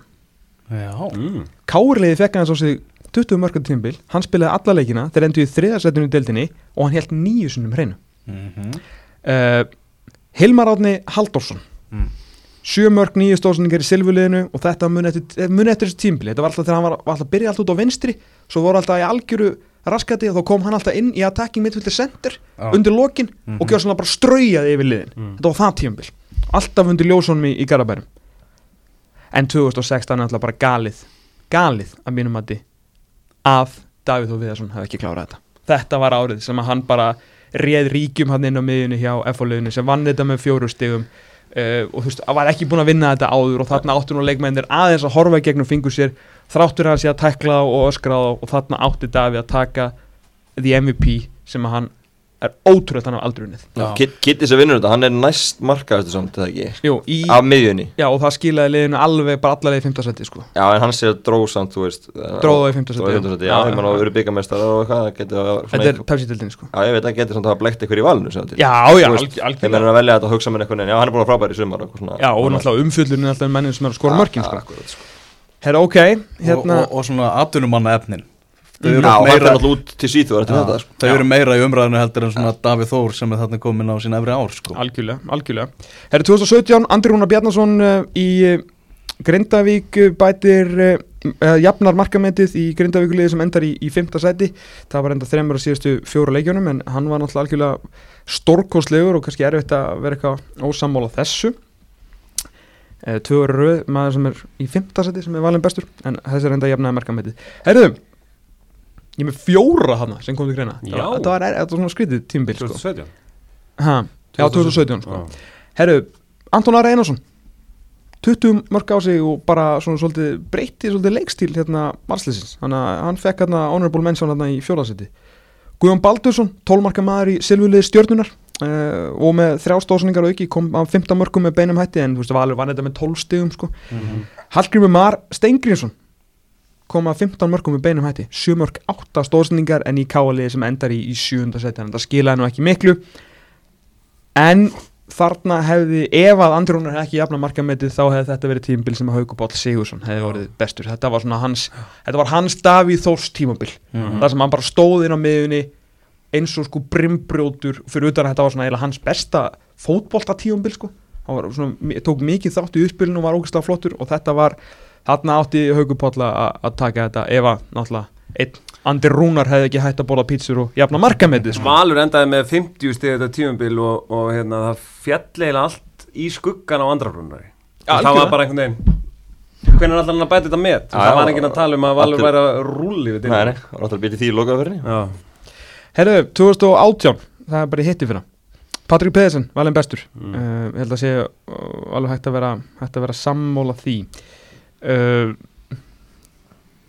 Já mm. Kárliði fekk hann svo sig 20 mörgum tímbil, hann spilaði alla leikina þeir endur í þriðarsættinu í deildinni og hann held nýju sinnum hreinu Mhm. uh, Hilmar Átni Halldórsson Mm. sjö mörg nýju stóðsendingar í silfuliðinu og þetta muni eftir, muni eftir þessu tímbili þetta var alltaf þegar hann var, var alltaf að byrja alltaf út á vinstri svo voru alltaf í algjöru raskati og þá kom hann alltaf inn í attacking midfielder center Já. undir lokin Mhm. og gjör svona bara straujaði yfir liðin Mm. þetta var það tímbil alltaf undir ljósónum í, í Garabærum en 2016 er alltaf bara galið galið að mínum að að Davíð og Viðarsson hafi ekki klárað þetta. Þetta var árið sem að hann bara réð ríkjum hann inn á miðjunni hjá FH-liðinu sem vann þetta með fjóru stigum. Uh, og þú veist, hann var ekki búin að vinna þetta áður og þarna áttu nú leikmennir aðeins að horfa gegnum fingur sér þráttur hann sé að tækla og öskra og þarna átti Davíð að taka the MVP sem hann er ótrúlega þannig á aldrunnið. Kitty sem vinnur þetta, hann er næst markaðustu samt, eða ekki? Jú, í, Af miðjunni? Já, og það skilaði liðinu alveg bara alla leið í 15 seti sko. Já, en hann sé að dróð samt, þú veist Dróð það í fimmta sæti, Dróð í já. fimmta seti, Já, já, já, ég menn að vera byggamestar og eitthvað, það getur að þetta er Pepsi-dildin sko. Já, ég veit að getur samt að hafa blekt ykkur í valinu já, já, Þú veist, alg- Þeir algjörlega. mennur að velja þetta og hugsa með einhvern veginn, já, Þau eru meira, alltaf út til síðu sko þau eru meira í umræðinu heldur en svona Davíð Þór sem er þarna komin á sín efri ár sko. algjörlega, algjörlega herra, 2017, Andri Rúnar Bjarnason uh, í uh, Grindavík uh, bætir jafnar markametið í Grindavíkuliði sem endar í, í 5. sæti það var enda þremur á síðustu fjóra leikjunum en hann var náttúrulega algjörlega stórkostlegur og kannski erfitt að vera eitthvað ósammála þessu tvö eru röð, maður sem er í 5. sæti sem er valin bestur en þessi er enda jafnaði markametið herruðum, ég er með fjóra hana sem kom til greina Já. þetta var, þetta var, var svona skrítið tímbil sko. 2017 ha, já, 2017 sko. Herru, Anton Ari Einarsson 20 mörg á sig og bara svona svolítið breytti svolítið leikstíl hérna varsleisins, hann, hann fekk hérna honorable mention hérna í fjóðasetti Guðjón Baldursson, 12 marka maður í silfuliði stjörnunar uh, og með þrjá stóðsningar auki kom á 15 mörgum með beinum hætti en þú veist, Valur vann þetta með 12 stigum sko. Hallgrimur Mar Steingrínsson kom að 15 mörgum með beinum hætti 7 mörg 8 stóðsningar en í káaliði sem endar í, í 7. seti en það skilaði nú ekki miklu en þarna hefði, ef að Andri Rúnar hefði ekki jafna markametið þá hefði þetta verið tímabil sem að Haugubáll Sigursson hefði orðið bestur þetta var hans, þetta var hans Davíð Þórs tímabil Mhm. þar sem hann bara stóð inn á miðunni eins og sko brimbrjótur fyrir utan að þetta var svona hans besta fótbolta tíumbil sko hann var svona, tók mikið þátt í uppspilinu og var ógæslega flottur og þetta var þarna átti Haugupálla að taka þetta ef að náttúrulega einn Andi Rúnar hefði ekki hægt að bóla pítsur og jafna markametið sko. Valur endaði með 50 stið þetta tíumbil og, og hérna, það fjalleila allt í skuggan á andrarunari Já, það algjörlega. var bara einhvern veginn hvernig er alltaf hann að bæta þetta með það var ekki að tala um að Valur væri að rúli við Nei, nei, það var náttúrulega býtið því í lokaðverðinni Já, Herðu, 2018, það er bara í hitti fyrir Patrik Pedersen, valin bestur. Mm. uh, ég held að sé uh, alveg hægt að vera hægt að vera sammóla því uh,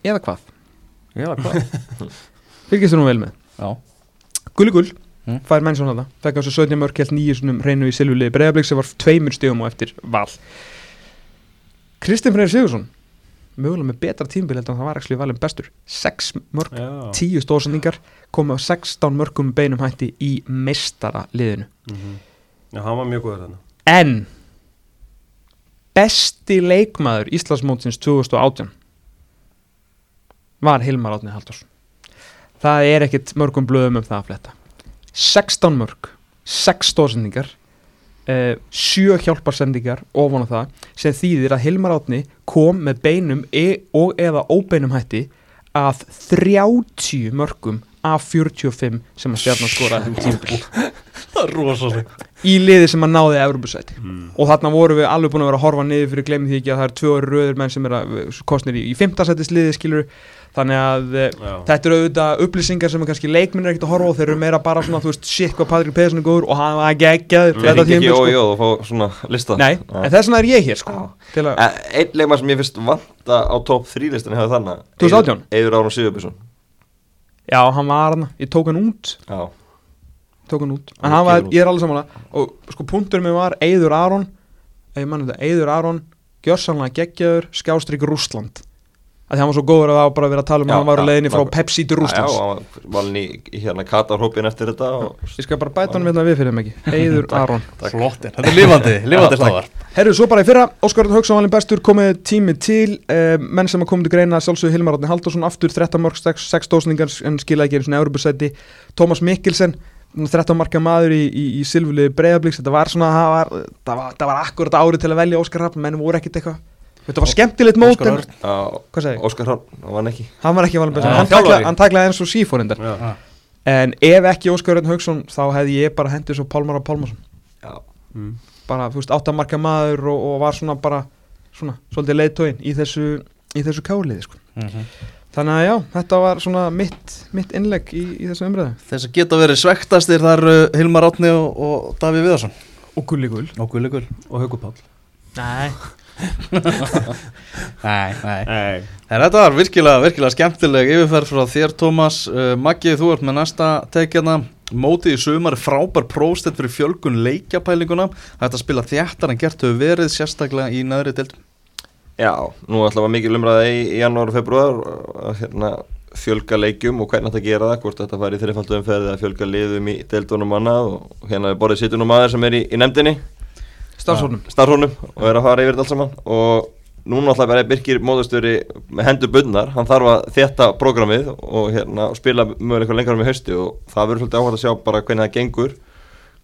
eða hvað? Já hvað? *laughs* Fylgist þú nú vel með? Já, Gulli Gull, Mm. fær menn svona það. Fekk á svo 17 mörk, held nýju svonum reynu í Silvulegi Breiðablík sem var tveimur stegum og eftir val. Kristinn Freyr Sigursson mögulega með betra tímbil heldur en það var ekki valin bestur. 6 mörk, Já, 10 stóðsendingar komið á 16 mörkum beinum hætti í meistara liðinu Mhm. já hann var mjög góður þarna. En besti leikmaður Íslandsmótsins 2018 var Hilmar Átni Halldórsson. Það er ekkit mörgum blöðum um það að fletta. 16 mörg, 6 stóðsendingar, uh, 7 hjálparsendingar ofan á það sem þýðir að Hilmar Átni kom með beinum e og eða óbeinum hætti að 30 mörgum af 45 sem að stjarnan skoraði um tímbil *laughs* það er rosalega í liði sem að náði Evropasæti og þarna vorum við alveg búin að vera að horfa niður fyrir glemði því ekki að það er tvö röður menn sem er að kostnir í, í fimmtasætis liði skilur þannig að eh, Já. þetta eru auðvitað upplýsingar sem kannski leikminn er ekkert að horfa og þeir eru meira bara svona þú veist shit hvað Patrik Pedersen er góður og hann var þetta ekki tímabil, ó sko. í ó og fá svona lista. Nei, en þess vegna er ég hér sko til að, Eh, Einn leikmann sem ég finnst vanta á top 3 listan hefur þannig 2018? Eður Áron Sigurbjörnsson já hann var hann ég tók hann út. Já, tók hann út. En hann var, ég er alveg samanlega og sko punktur mér var Eyður Aron. Eyður Aron gjörsanlega geggjaður, skjástrík Rússland að hann var svo góður að það var bara verið að tala um Já, að hann var já, leiðinni frá. Pepsi til Rússlands. Já, hann var í, hérna Katarhópin eftir þetta og, ég skal bara bæta hann með það við fyrir ekki. *laughs* Eyður Aron. Flottir, þetta er lifandi, *laughs* lifandi Já, sláðar Herru, svo bara í fyrra, Óskar Örn Hauksson valin bestur komið tími til, uh, menn sem að komið til greina sjálfsögðu Hilmar Átni Halldórsson aftur 13 mörg, 6, 6 dósningar en skilaði ekki einu svona Európusæti, Tómas Mikkelsen 13 marka maður í, í, í Silvulegi Breiðablíks, þetta var svona það var, það var, það var akkurat árið til að velja Óskar Rapp menn voru ekkit eitthvað, þetta var skemmtilegt mót Óskar en, Örn. Já, hvað segir, Óskar Hrafn, hann vann ekki. Hann var ekki valin bestur. Já, hann, taklaði eins og sífórindar en ef ekki Óskar Örn Hauksson þá hefði ég bara hendið svo Pálmar Pálmarsson. Já, Mm. bara, þú veist, áttamarka maður og, og var svona bara, svona, svolítið leiðtóin í þessu, í þessu káliði, sko. Þannig að já, þetta var svona mitt, mitt innlegg í, í þessu umræðu. Þess að geta verið svektastir þar uh, Hilmar Átni og, og Davíð Viðarsson. Og gulli gull. og Gulli Gull. Og Haukur Páll. Nei. Nei, nei. Nei. En þetta var virkilega, virkilega skemmtileg yfirferð frá þér Tómas. Uh, Maggi, þú ert með næsta tekjana Mótið í sumar er frábær próstett fyrir fjölgun leikjapælinguna. Þetta spila þjættar en gert hefur verið sérstaklega í neðri deildum Já, nú ætla var mikil umræða í, í janúar og februar að hérna, fjölga leikjum og hvernig þetta gera það, hvort þetta færi þreifaldu umferði að fjölga liðum í deildunum annað. Og hérna er borðið sittunum maður sem er í, í nefndinni Starfsónum. starfhónum og er að fara yfir þetta allt saman. Og núna alltaf bara Birkir móðustöri með hendur bundnar, hann þarf að þétta prógramið og hérna, spila mögulega eitthvað lengra um í hausti. Og það verður svolítið áhægt að sjá bara hvernig það gengur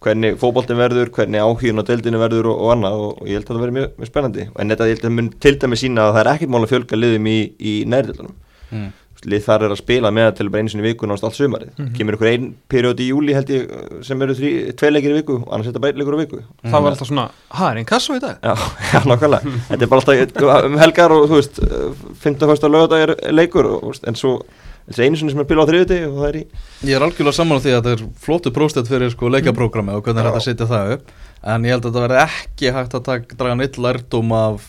hvernig fótboltin verður, hvernig áhugin á deildinu verður og, og annað. Og, og ég held að það verður mjög, mjög spennandi. En þetta ég held að mun til dæmi sína að það er ekkert mál að fjölga liðum í, í nærdeildunum. Mm. Lið þar er að spila með til bara einu sinni í viku náttúrulega allt sumarið, kemur ykkur ein periódi í júli held ég sem eru tvei leikir í viku og annars er þetta bara einn leikur á viku. Það var alltaf svona, ha, er einn kasso í dag? Já, *laughs* já, nákvæmlega. Þetta er bara alltaf um helgar og þú veist 15. fyrsta lögadag er leikur og, en svo þessi einu sinni sem er pila á þriðuti og það er í Ég er algjörlega saman á því að þetta er flottu próstett fyrir sko leikjaprógrami og hvernig er að setja það upp. En ég held að þetta verði ekki hægt að taka, draga neitt lærdóm af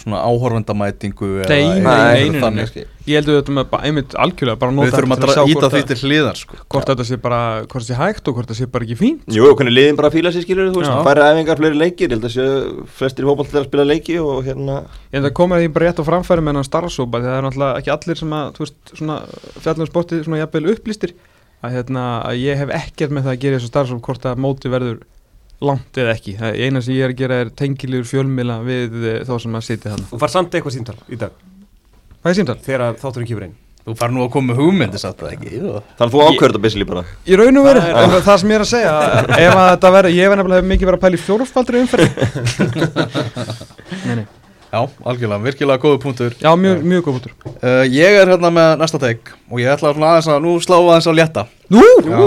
svona áhorfendamætingu eða Nei, nei, nei. Ég held að þetta með einmitt algjörlega bara nota Við þurfum að sjá íta því að- til hliðar sko. Hvort þetta sé bara, hvort þetta sé hægt og hvort þetta sé bara ekki fínt. Jú, og hvernig liðin bara fíla sér skilur þú veist, færri æfingar, fleiri leikir ég held að séu flestir til að spila leiki og hérna Ég held að koma því bara rétt á framfæri með hann starfsópa því það er náttúrulega ekki allir sem að, þú veist, svona fjallum sportið svona jafnvel upplýstir að, hérna, að ég hef ekkert með það að gera þessu starfsópa hvort að móti verður langt eða ekki. Það eina sem ég er að gera er tengilegur fjölmila við eh, þá sem að sitja þarna. Þú far samt eitthvað símtal í dag Hvað er símtal? þegar þátturinn kýfur einn Þú fær nú að koma með hugmyndi satt það ekki. Þannig að þú ákveður þetta basically bara Í raun og veru, en það sem ég er að segja ef að þetta verður, ég hef nefnilega hef mikið verið að pæla í fjórfaldri umferð *laughs* Nei, nei, Já, algjörlega, virkilega góðu punktur já, mjög, mjög góð bútur uh, Ég er hérna með næsta teik Og ég ætla svona aðeins að, nú slá aðeins að létta Nú, Já.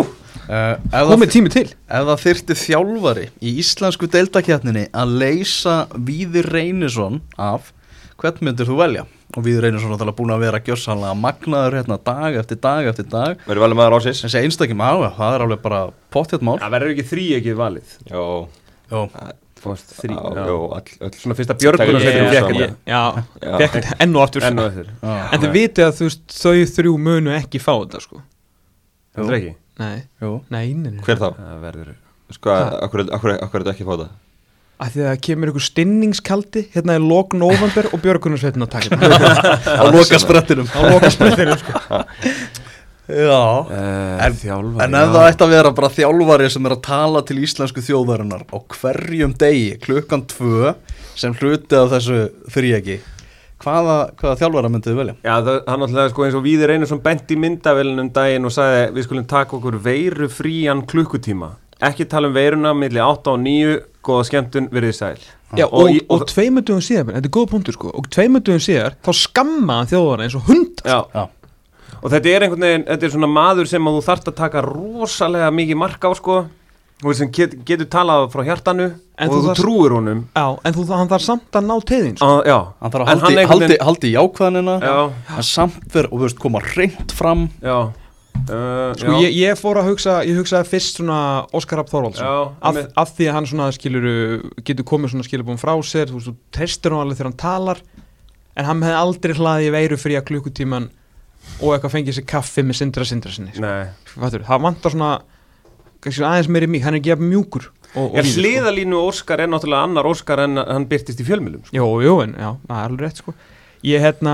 Uh, það, komið tími til. ef það þyrfti þjálfari Í íslensku deildakjarninni Að leysa Víðir Reynisson af Hvern myndir þú velja? Og Víðir Reynisson er búin að vera gjössanlega Magnaður hérna dag eftir dag eftir dag. Verður velum maður ásins Þessi einstakjum á, það er alveg bara pottjætt mál. Það verður ekki þrý ekki valið. Jó, Jó, veist, þrý já, já. jó, all, öll Svona fyrsta við ég- fekk Já, Já. fekk þetta enn og aftur. En þið vitið að þú veist, þau þrjú munu ekki fá þetta sko. Heldur ekki? Nei, jú. Nei, nei, nei. Hver þá? Það verður Sko, akkur er þetta ekki að fá það? Að því að það kemur ykkur stinningskaldi Hérna er lok november og björgunarsveitin að taka þetta. *laughs* Á loka sprettinum Á loka sprettinum sko Já. En, En- þjálfari, En ef það ætti að vera bara þjálfari sem er að tala til íslensku þjóðarinnar á hverjum degi klukkan tvö sem hluti af þessu þrýjegi hvaða, hvaða þjálfara myndið þið velja? Já, það, hann náttúrulega sko eins og Víðir Einarsson bent í myndavelunum daginn og sagði við skulum taka okkur veiru frían klukkutíma ekki tala um veiruna milli 8 og 9 góða skemmtun verið sæl Já, Og og, og, tveimur dögum síðar, þetta er góð punktur sko Og tveimur dögum síðar, þá skamma þjóðara eins og hund Já. Já. Og þetta er einhvern veginn, þetta er svona maður sem þú þarft að taka rosalega mikið mark á sko og sem get, getur talað frá hjartanu En og þú þú, þarft- trúir honum. Já, en þú, hann þarf samt að ná tegðin sko. að, Já, Hann þarf að En haldi, haldi, haldi jákvæðanina Já, en samt verð og þú veist koma reynd fram. Já. Uh, Sko, ég, ég fór að hugsa, ég hugsaði fyrst svona Óskar Rapp Þorvaldsson. Af, af því að hann svona skilur getur komið svona skilubum frá sér þú veist, þú treystir hann alveg þegar hann talar en hann hefði aldrei hlaðið í veiru frí að klukkutíman og eitthvað fengið sér kaffi með sindra sindra sinni sko. Það vantar svona kannski aðeins meiri mig, hann er ekki jafn mjúkur Já, sko. hliðalínu Óskar er náttúrulega annar Óskar en hann byrtist í fjölmjölum sko. Jú, jú, en já, það er alveg rétt sko Ég hérna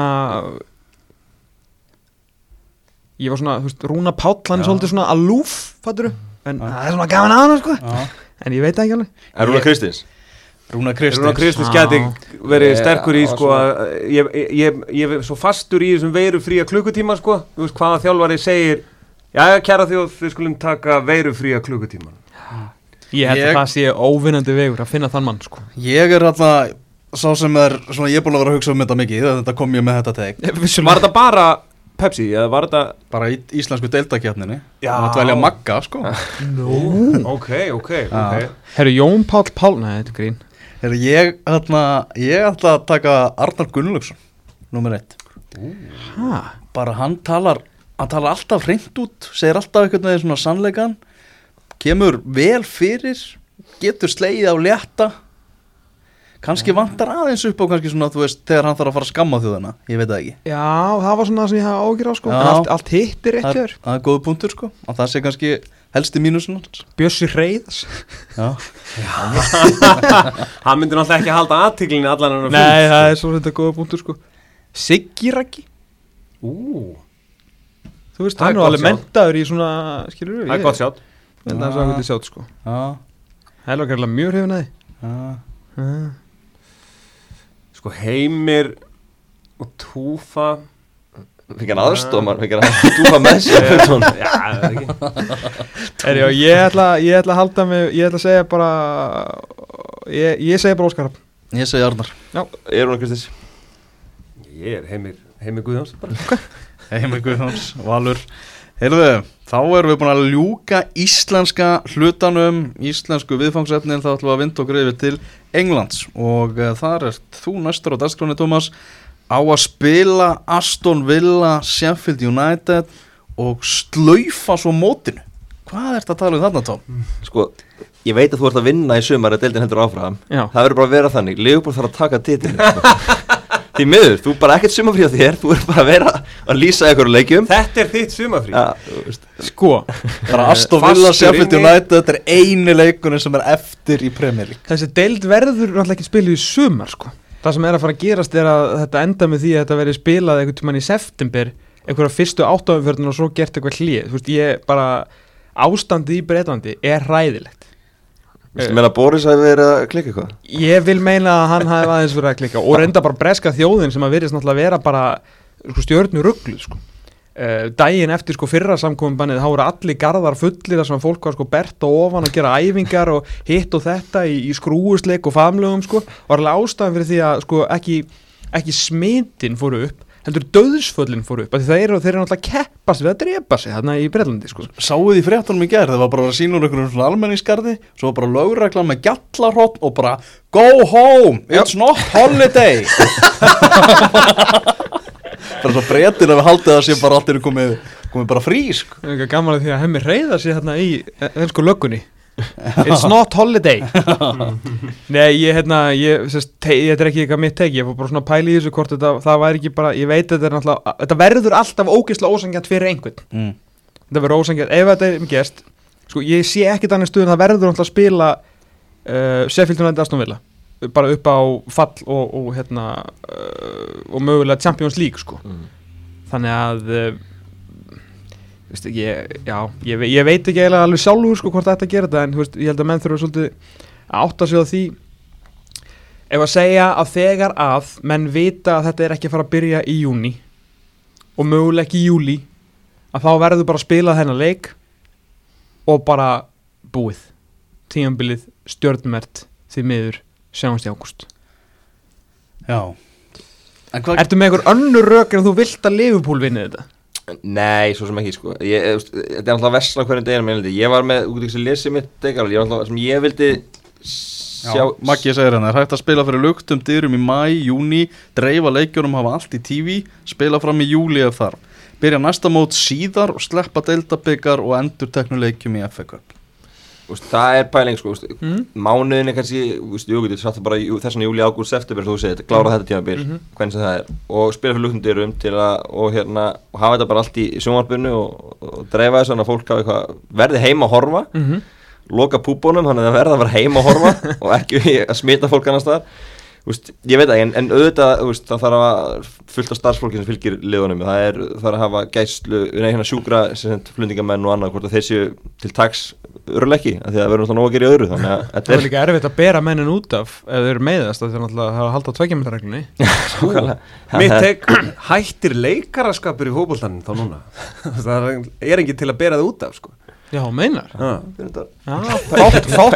Ég var svona, þú veist, Rúna Páll hann er svolítið svona alúf, fattur en Já. það er svona gaman að hann sko Já. En ég veit ekki alveg Er Rúna Kristins? Rúna Kristins geti verið Ég- sterkur í sko að ég, ég, ég, ég er svo fastur í þessum veiru fría klukkutíma sko Þú veist hvaða þjálfari segir Jæja kæra þjóð, við skulum taka veiru fría klukkutíma Ég held Ég- að það sé óvinnandi vegur að finna þann mann sko. Ég er alltaf sá sem er svona ég er búin að vera að hugsa um þetta mikið þetta kom ég með þetta teik Var þetta bara Pepsi eða var þetta bara í íslensku deildakjarninni Já. og að dvelja magga sko. *laughs* Nú. Ok, ok, ok. Herru, Jón Páll Pál, nei, þetta er grín. Ætla, ég ætla að taka Arnar Gunnlaugsson nummer eitt. Hæ? bara hann talar hann talar alltaf hreint út segir alltaf einhvern veginn svona sannleikan kemur vel fyrir getur slegið á létta. Kannski vantar aðeins upp á kannski svona þú veist þegar hann þarf að fara að skamma þjóðina ég veit það ekki. Já, það var svona það sem ég hafa ágjur á sko. Já. En allt, allt hitt er rétt það er, þér. það er góðu punktur sko. Og það sé kannski helsti mínusun hans. Bjössi Reyðs já. *laughs* Hann myndi náttúrulega ekki halda aðtiklinni allan hann Nei, það er svo þetta góða punktur sko. Siggi Raggi. Ú, Þú veist, Það er hann er alveg mentaður í svona Skilur við það er gott sjátt Ég held að það er svo sjátt sko. Já. Það er alveg mjög hrifin að já. Því Sko heimir og túfa. Fikk hann aðstofar, fikk hann *laughs* að dúfa með sér Já, það er ekki. Er, já, ég, ætla, ég ætla að halda mig Ég ætla að segja bara Ég, ég segja bara Óskar Hrafn. ég segi Arnar. Er Rúna Kristins? Ég er heimir, heimir Guðjóns. Bara Heimir Guðjóns, Valur Heyrðu, þá erum við búin að ljúka íslenska hlutanum íslensku viðfangsefnin, þá ætlum við að vinda okkur yfir til Englands og uh, þar er þú næstur á dagskráni, Tómas á að spila Aston Villa Sheffield United og slaufa svo mótinu Hvað ert að tala um þarna, Tóm? Sko, ég veit að þú ert að vinna í sumar að deildin heldur áfram Já. Það verður bara að vera þannig, Leopold þarf að taka sko. *laughs* Því miður, þú er bara ekkert sumarfrí á þér Þú er bara að vera að lýsa ykkur leikjum. Þetta er þitt sumafrí Já, þú veist, Sko, Bara Aston Fastur Villa Sheffield. United þetta er eini leikunum sem er eftir í Premier League. Þessi deild verður náttúrulega ekki spiluð í sumar sko. Það sem er að fara að gerast er að þetta enda með því að þetta verður spilað einhvern tímann í september einhverja fyrstu áttafumfjörðin og svo gert eitthvað hlið Þú veist, ég bara ástandið í Breitlandi er hræðilegt Vistu meina að Boris hafi verið að klikka eitthvað? Ég vil meina að hann hafi aðeins verið að klikka og reynda bara breska þjóðin sem að virðist náttúrulega vera bara sko, stjörnu rugglu sko. uh, daginn eftir sko fyrra samkominnbannið þá voru allir garðar fullir þar sem að fólk var sko bert og ofan að gera æfingar og hitt og þetta í, í skrúusleik og famlögum sko og var alveg ástæðan fyrir því að sko ekki, ekki smitin fóru upp heldur döðsföllin fóru upp það eru, þeir eru náttúrulega að keppast við að drepa sig þarna í Breitlandi sko. Sáuð í fréttunum í gerð, það var bara að sína úr einhverjum almenningskarði, svo var bara lögregla með gjallarhótt og bara Go home, it's not holiday. Bara svo breytir að við haldið að sé bara allt eru komið, komið bara frí. Það er eitthvað gaman að því að hemmi reyða sig hérna í ennsku löggunni It's not holiday. Nei, ég, hérna, ég, sérst, te, þetta er ekki eitthvað mitt teki, ég fór bara svona að pæla í þessu hvort þetta, það væri ekki bara, ég veit að þetta er náttúrulega, þetta verður alltaf ógeðslega ósangjant fyrir einhvern. Mm. Þetta verður ósangjant, ef þetta er gest, sko, ég sé ekki þannig stuðin, það verður náttúrulega að spila uh, Sheffield United Aston Villa. Bara upp á fall og, og hérna, uh, og mögulega Champions League, sko. Mm. Þannig að uh, veist, ég, já, ég, ég veit ekki eiginlega alveg sjálfur sko hvort þetta gera þetta en veist, ég held að menn þurfa svolítið að átta sig á því. Ef að segja að þegar að menn vita að þetta er ekki að fara að byrja í júni og möguleg ekki í júli að þá verður bara að spila þennan leik og bara búið. Tímanbilið stjórnmert því miður sjáumst í ágúst. Já. Ertu með einhver önnur rök en þú vilt að Liverpool vinni þetta? Nei, svo sem ekki sko ég, ég, veist, Þetta er alltaf vesla hvernig deginum ég, ég var með, út í þessu lesið mitt ég alltaf, sem ég vildi sjá Já, Maggi segir hann, það er hægt að spila fyrir luktum dyrum í mæ, júni, dreifa leikjunum, hafa allt í TV, spila fram í júli ef þarf. Byrja næsta mót síðar og sleppa deildabyggar og endur teknuleikjum í FA Cup. Úst, það er pæling sko, Mm. mánuðin er kannski, jú, getur satt það bara í þessan júli, ágúst, september, þú segir, klára þetta tímabil, Mhm. hvernig sem það er og spila fyrir luktundyrum til að og, hérna, og hafa þetta bara allt í sjónvarpinu og, og dreifa þannig að fólk hafi eitthvað, verði heima að horfa Mm -hmm. loka púbónum, þannig að það verða að vera heima að horfa *laughs* og ekki að smita fólk annars staðar Úst, ég veit ekki, en, en auðvitað úst, það þarf að fullt af starfsfólki sem fylgir liðunum, það er, þarf að hafa gæslu, nei, hérna sjúkra, flundingamenn og annað, hvort að þeir séu til taks örleiki, af því að það verður náttúrulega nóg að gera í öðru, þannig að Það þetta er er líka erfitt að bera mennin út af ef þau eru meiðast það er náttúrulega að halda tveikjumildarreglunni *laughs* nákvæmlega- Mitt tek, *clears throat* hættir leikaraskapur í fótboltanum þá núna? *laughs* Það er- er enginn til að bera það út af sko Já, meinar.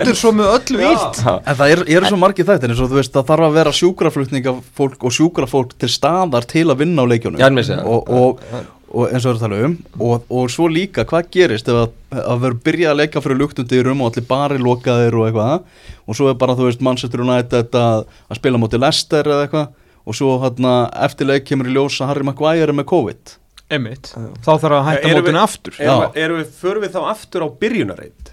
Er svo með öllu Já. En það eru er svo margir þættir eins og þú veist það þarf að vera sjúkraflutningafólk og sjúkrafólk til staðar til að vinna á leikjunum. Já, og, og, og eins og við erum að tala um og, og svo líka hvað gerist ef að, að vera byrja að leika fyrir luktundyrum og allir bari lokaðir og eitthvað og svo er bara þú veist Manchester United að, að spila móti Leicester eða eitthvað og svo hérna eftir leik kemur í ljós að Harry Maguire er með COVID Einmitt, þá þarf að hætta Erum við- mótinu aftur. Erum, erum við, förum við þá aftur á byrjunarreit?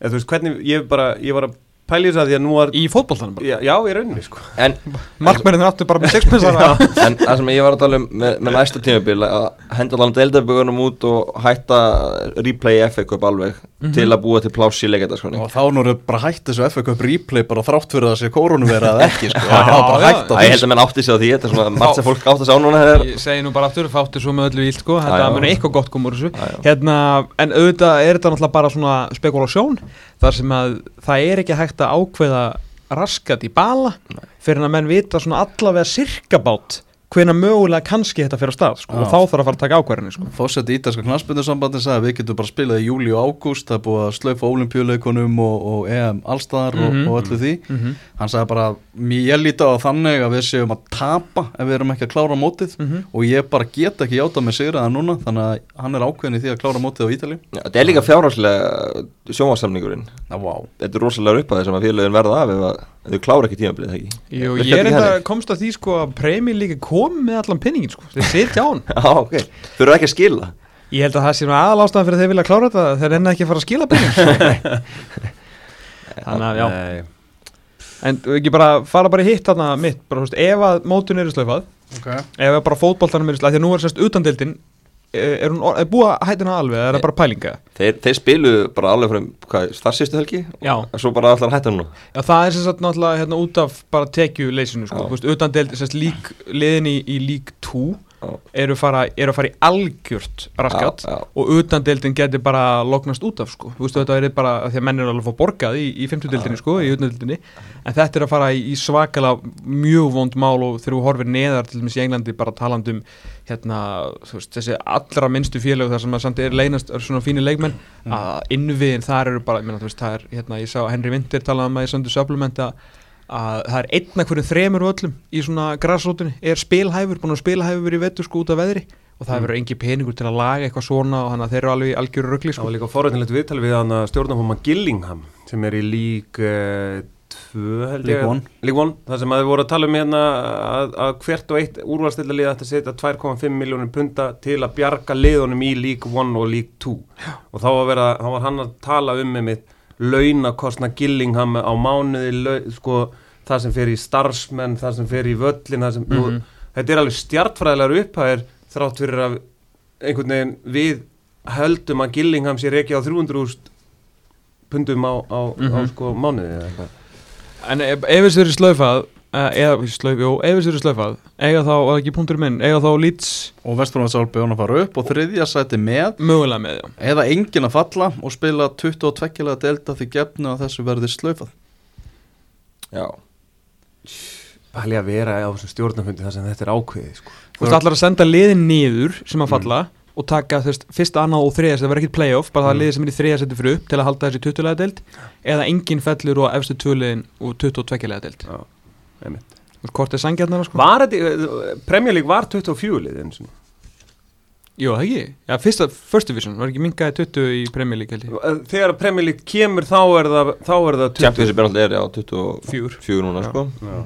Eða þú veist, hvernig, ég bara, ég var að pæla í þess að því að nú var Í fótboltanum bara. Já, já í rauninni sko. En, Markmennir aftur bara með sexpensara en það sem ég var að tala um með, með næsta tímabil að henda allan deildabögunum út og hætta replay Cup alveg til að búa til pláss í leikætaskonni og þá nú er bara hætt þessu Cup replay bara þrátt fyrir sé koronuvera eða ekki sko. það er bara hætt á Æ, ég held að menn átti sig á því, þetta er svona margt sem fólk átti sig á núna Ég segi nú bara aftur, fáttur svo með að ákveða raskat í bala Fyrir að menn vita svona allavega sirkabát Hvena mögulega kannski þetta fyrir að stað sko. Og þá þarf að fara að taka ákverðinni sko. Fósett ítalska knastbyrnusambandi sagði að við getum bara spilað í júli og ágúst það er búið að slaufa olimpíuleikunum og, og EM allstaðar Mhm. og, og öllu því Mhm. hann sagði bara, ég líti á þannig að við séum að tapa ef við erum ekki að klára mótið Mhm. og ég bara get ekki játa með sigraða núna þannig að hann er ákveðin í því að klára mótið á Ítali Já, Þetta er líka fjárhagslega sjónvarsamningurinn vá Þetta er rosalega ef þau klára ekki tímabilið, ekki? Jú, ég er enda komst að því sko að premi líka kom með allan pinningin sko. Þeir sitja á hann *laughs* Já, ok, þau eru ekki að skila. Ég held að það sé nú aðalástæðan fyrir að þeir vilja klára þetta Þeir enna ekki að fara að skila penning *laughs* Þannig að já. Nei. En þú ekki bara fara bara í hitt þarna mitt bara, þú veist, Ef að mótun eru slöfað okay. Ef að bara fótboltanum eru slöfað Því að nú er sérst utandildin Er, hún, er búið að hættina alveg eða Er það bara pælinga? Þeir, þeir spilu bara alveg frá, sístu helgi? Já. Og svo bara allar hætta núna Já það er sérst náttúrulega hérna út af bara tekju leysinu sko Utandild, sérst lík Liðin í, í lík 2 Eru fara, eru að fara í algjört raskat Já, já. og utandeildin geti bara lognast út af sko. þú veistu þetta er bara því að menn er alveg að fá borgað í, í 50 deildinni sko, í utandeildinni en þetta er að fara í, í svakala mjög vond mál og þegar þú horfir neðar til dæmis í Englandi bara talandi um hérna, veist, þessi allra minnstu félög þar sem að samt er leynast er svona fínir leikmenn að innviðin þar eru bara, ég þú veist, það er hérna, ég sá að Henry Winter talaði um að í söndu supplement að að það er einn af hverjum þremur völlum í svona grassrótunni er spilhæfur, búin að spilhæfur í vettur sko út af veðri. Og það verður engi peningur til að laga eitthvað svona og þannig að þeir eru alveg í algjöru röggli Það sko. var líka forrætnilegt viðtal við hann að stjórnarfóma Gillingham sem er í lík uh, 2 held ég. League One. League One Það sem að þið voru að tala um hérna að, að hvert og eitt úrvalstilla lið ætti að setja 2,5 miljónir punta til að bjarga liðunum í League 1 og League 2 og þá var, vera, þá var hann að tala um með mitt launakostna Gillingham á mánuði lau, sko, það sem fer í starfsmenn það sem fer í völlin sem, mm Mhm. þetta er alveg stjartfræðilegar upphæðir þrátt fyrir að einhvern veginn við höldum að Gillingham sé reiki á 300.000 pundum á, á, á Mhm. sko mánuði en ef, þessu eru slöfað eða slöf, jú, ef þessu eru slöfað eiga þá, var ekki punktur minn, eiga þá Leeds og Vesturlandsálfi án að fara upp og þriðja sæti með mögulega með já. eða engin að falla og spila 22 lega delta því gefnu að þessu verði slaufað Já, Pæli að vera á þessum stjórnafundi þar sem þetta er ákveðið sko. þú veist allar að senda liðin niður sem að falla og taka þú veist, fyrsta, annað og þriðja það verður ekkert playoff, bara það Mm. liðið sem er í þriðja seti fyrir upp til að halda þessi 20 lega deild eða engin fellur og efstu tvöliðin og 22 lega deild Já, hvort er sangjarnar sko? Var þetta, Premier League var 24 lið eins og Jú, það ekki, já, fyrsta, first division var ekki mingaði 20 í Premier League held ég? Þegar Premier League kemur þá er það, þá er það 20 Championship er alltaf er á 24 Fjúr. núna sko. Já.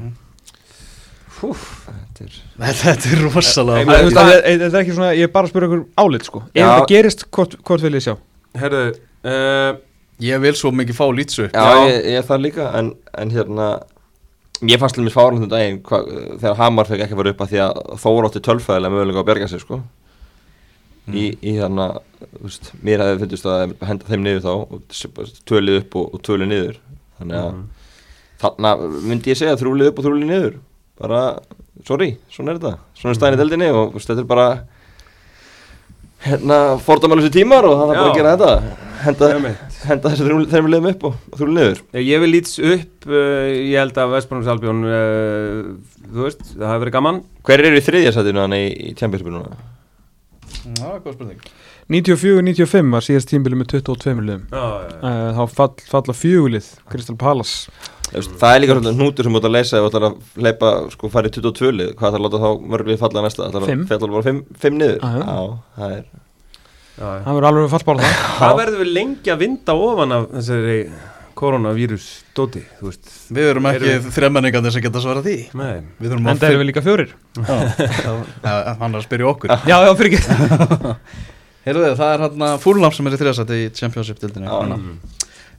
Þetta er þetta er rosalega Það er- það er- það er ekki svona, ég er bara að spura ykkur álit sko. Ef Já. þetta gerist, hvort, hvort vil ég sjá? Herðu, uh, ég vil svo mikið fá lítsu Já, ég, ég er það líka en, en hérna Ég fannst til mér fárlega um daginn hva, þegar Hamar fekk ekki að fara upp að því að Þóra átti tölfæðilega mögulega að berga sig sko. Í, í þarna þú veist, mér hefði fundist að henda þeim niður þá og tvölið upp og, og tvölið niður. Þannig að Mhm. þarna myndi ég segja þrjúlið upp og þrjúlið niður. Bara, sorry, svona er þetta. Svona er stæðin í deldinni og þetta er bara hérna fordamælusi tímar og það er bara að gera þetta henda, henda þessi þrjúlið þeim liðum upp og, og þrjúlið niður Ég vil lýts upp, uh, ég held að Vestbrunns Albjón, uh, þú veist, það hafi verið gaman. Hver eru í þriðja sætinu hann í, í Championshipu núna? Já, góð spurning. 94-95 var síðast tímbili með 22 liðum. Já, já, já. uh, Þá fall, falla fjögulið Crystal Palace. Þú veist, Það er líka svona hnútur sem þú ert að leysa ef þú ætlar að hleypa, sko, fara í 22 lið. Hvað ætlar að láta þá mörglið falla næsta? Ætlar Fimm. að fella bara 5 niður? Já, það er. Það verður alveg fallbára það *laughs* Hvað verður við lengi að vinda ofan af þessari koronavírus dóti, þú veist? við erum ekki Erum- þremmenningarnir sem geta svarað því. Nei. við þurfum En það eru við líka fjórir. *laughs* Já, hann er að spyrja okkur. Já, já, fyrir ekki. *laughs* Heyrðu, það er hann að Fúlnam sem er í þriðasæti í mm.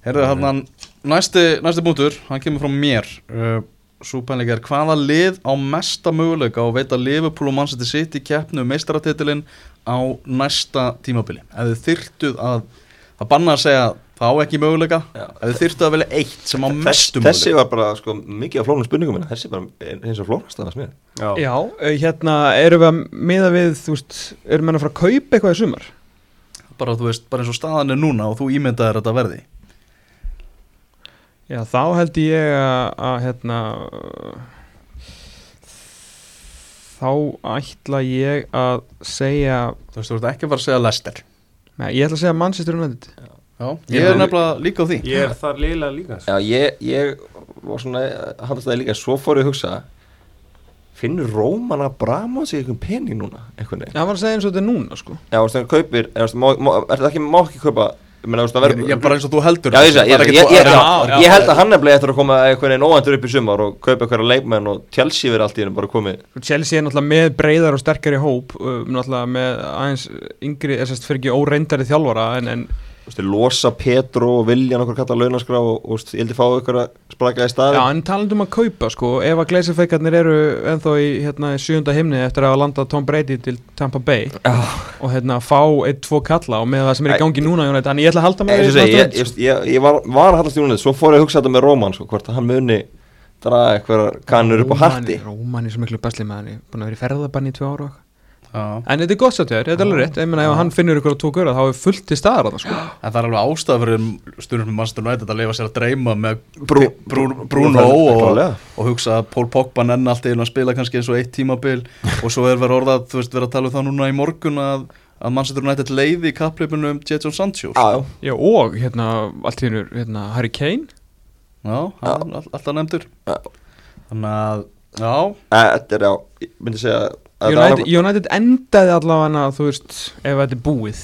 Heyrðu, hann næsti, næsti bútur, hann kemur frá mér. Uh, Súpænleika er hvaða lið á mesta möguleika og veit að Liverpool og Manchester City keppnu um meistaratitilinn á næsta tímabili? Ef þið þyrtuð að það banna að segja það á ekki möguleika. Já. ef þið þyrtuð að velja eitt sem á Þess, mestu Þessi möguleika. var bara, sko, mikið af flóknum spurningum minna Þessi bara er eins og flóknast að það mér Já. Já, uh, hérna, erum við að miða við, þú veist, erum við að fara að kaupa eitthvað í sumar? bara, þú veist, bara eins og staðan er núna og þú ímyndaðir þetta verði Já, þá held ég að, að hérna, þá ætla ég að segja, þú veist, þú veist ekki að fara að segja Lester nei, ég ætla að segja Manchester United. Já, ég er nefnilega líka á því Ég er þar liðlega líka sko. Já, ég, ég var svona Handast það líka, svo fór ég að hugsa Finnur Róman að brama sig einhvern pening núna Einhvern veginn Það var að segja eins og þetta er núna, sko. Já, þú veist, þegar kaupir Er þetta ekki, má ekki kaupa Ég meina, þú veist, það Ég, verður ég bara eins og þú heldur Já, Það er ég, ekki ég, búið- ég, held að hann nefnilega eftir að koma einhvern veginn óvendur upp í sumar og kaupa einhverja leikmenn og Chelsea verið allt í hennu bara komið. Chelsea er náttúrulega með breyðar og sterkari hóp, uh, náttúrulega með aðeins yngri, þess að fyrir ekki óreindari þjálfara, en, veist, losa Petro og Viljan okkur kalla launaskrá og, og ég held að fá ykkur að spraka í staði Já, en talandum að kaupa sko, ef að gleysifeikarnir eru ennþá í hérna, í sjönda himni eftir að hafa landað Tom Brady til Tampa Bay Já. og hérna fá eitt, tvo kalla og með það sem er í gangi núna, Jónætt, þannig ég ætla að halda með ég, ég, ég, ég, ég var, var að hallast í núna svo fór ég að hugsa þetta með Róman sko, hvort að hann muni draga eitthvað kannur upp á hatti Róman er svo miklu besli með hann, ég er búin að vera í ferðabann í tvö ára og. En þetta er gott satt þér, þetta er alveg rétt. Ég meina ef hann finnur ykkur að tók öra þá er fullt til staðar þarna, sko. En það er alveg ástæða fyrir stundum með Manchester United að leifa sér að dreyma með Brú- Brú- Bruno og, og hugsa að Pól Pogba nenn allt einu að spila kannski eins og eitt tímabil. *laughs* Og svo er verið orðað, þú veist, verið að tala um það núna í morgun að, að Manchester United leiði í kappleipinu um Jetson Sancho Já, já, Já, og hérna, allt í hennu, hérna, Harry Kane. Já, hann all- alltaf nefndur. Já. Þannig að, já, Eh, þetta er já, ég myndi segja að United, United endaði allavega þú veist, ef þetta er búið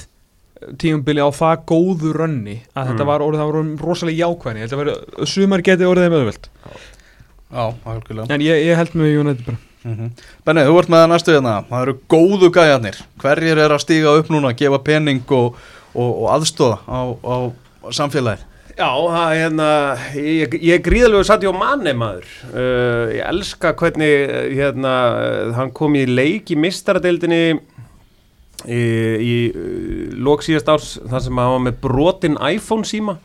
tíumbili á það góðu rönni að þetta var orðið, það orðið rosalega jákvæðni. Ég held að vera, sumar geti orðið þeim auðvelt. Já, algjörlega. En ég, ég held með United bara. Mm Benni, þú ert með það næstu hérna. Það eru góðu gæjarnir. Hverjir er að stíga upp núna, gefa pening og, og, og aðstóða á, á samfélagið Já, það, hérna, ég, ég er gríðalegu satt á manni maður. Uh, Ég elska hvernig uh, hérna, uh, hann kom í leik í mistaradeildinni í, í lók síðast árs þar sem hann var með brotin iPhone síma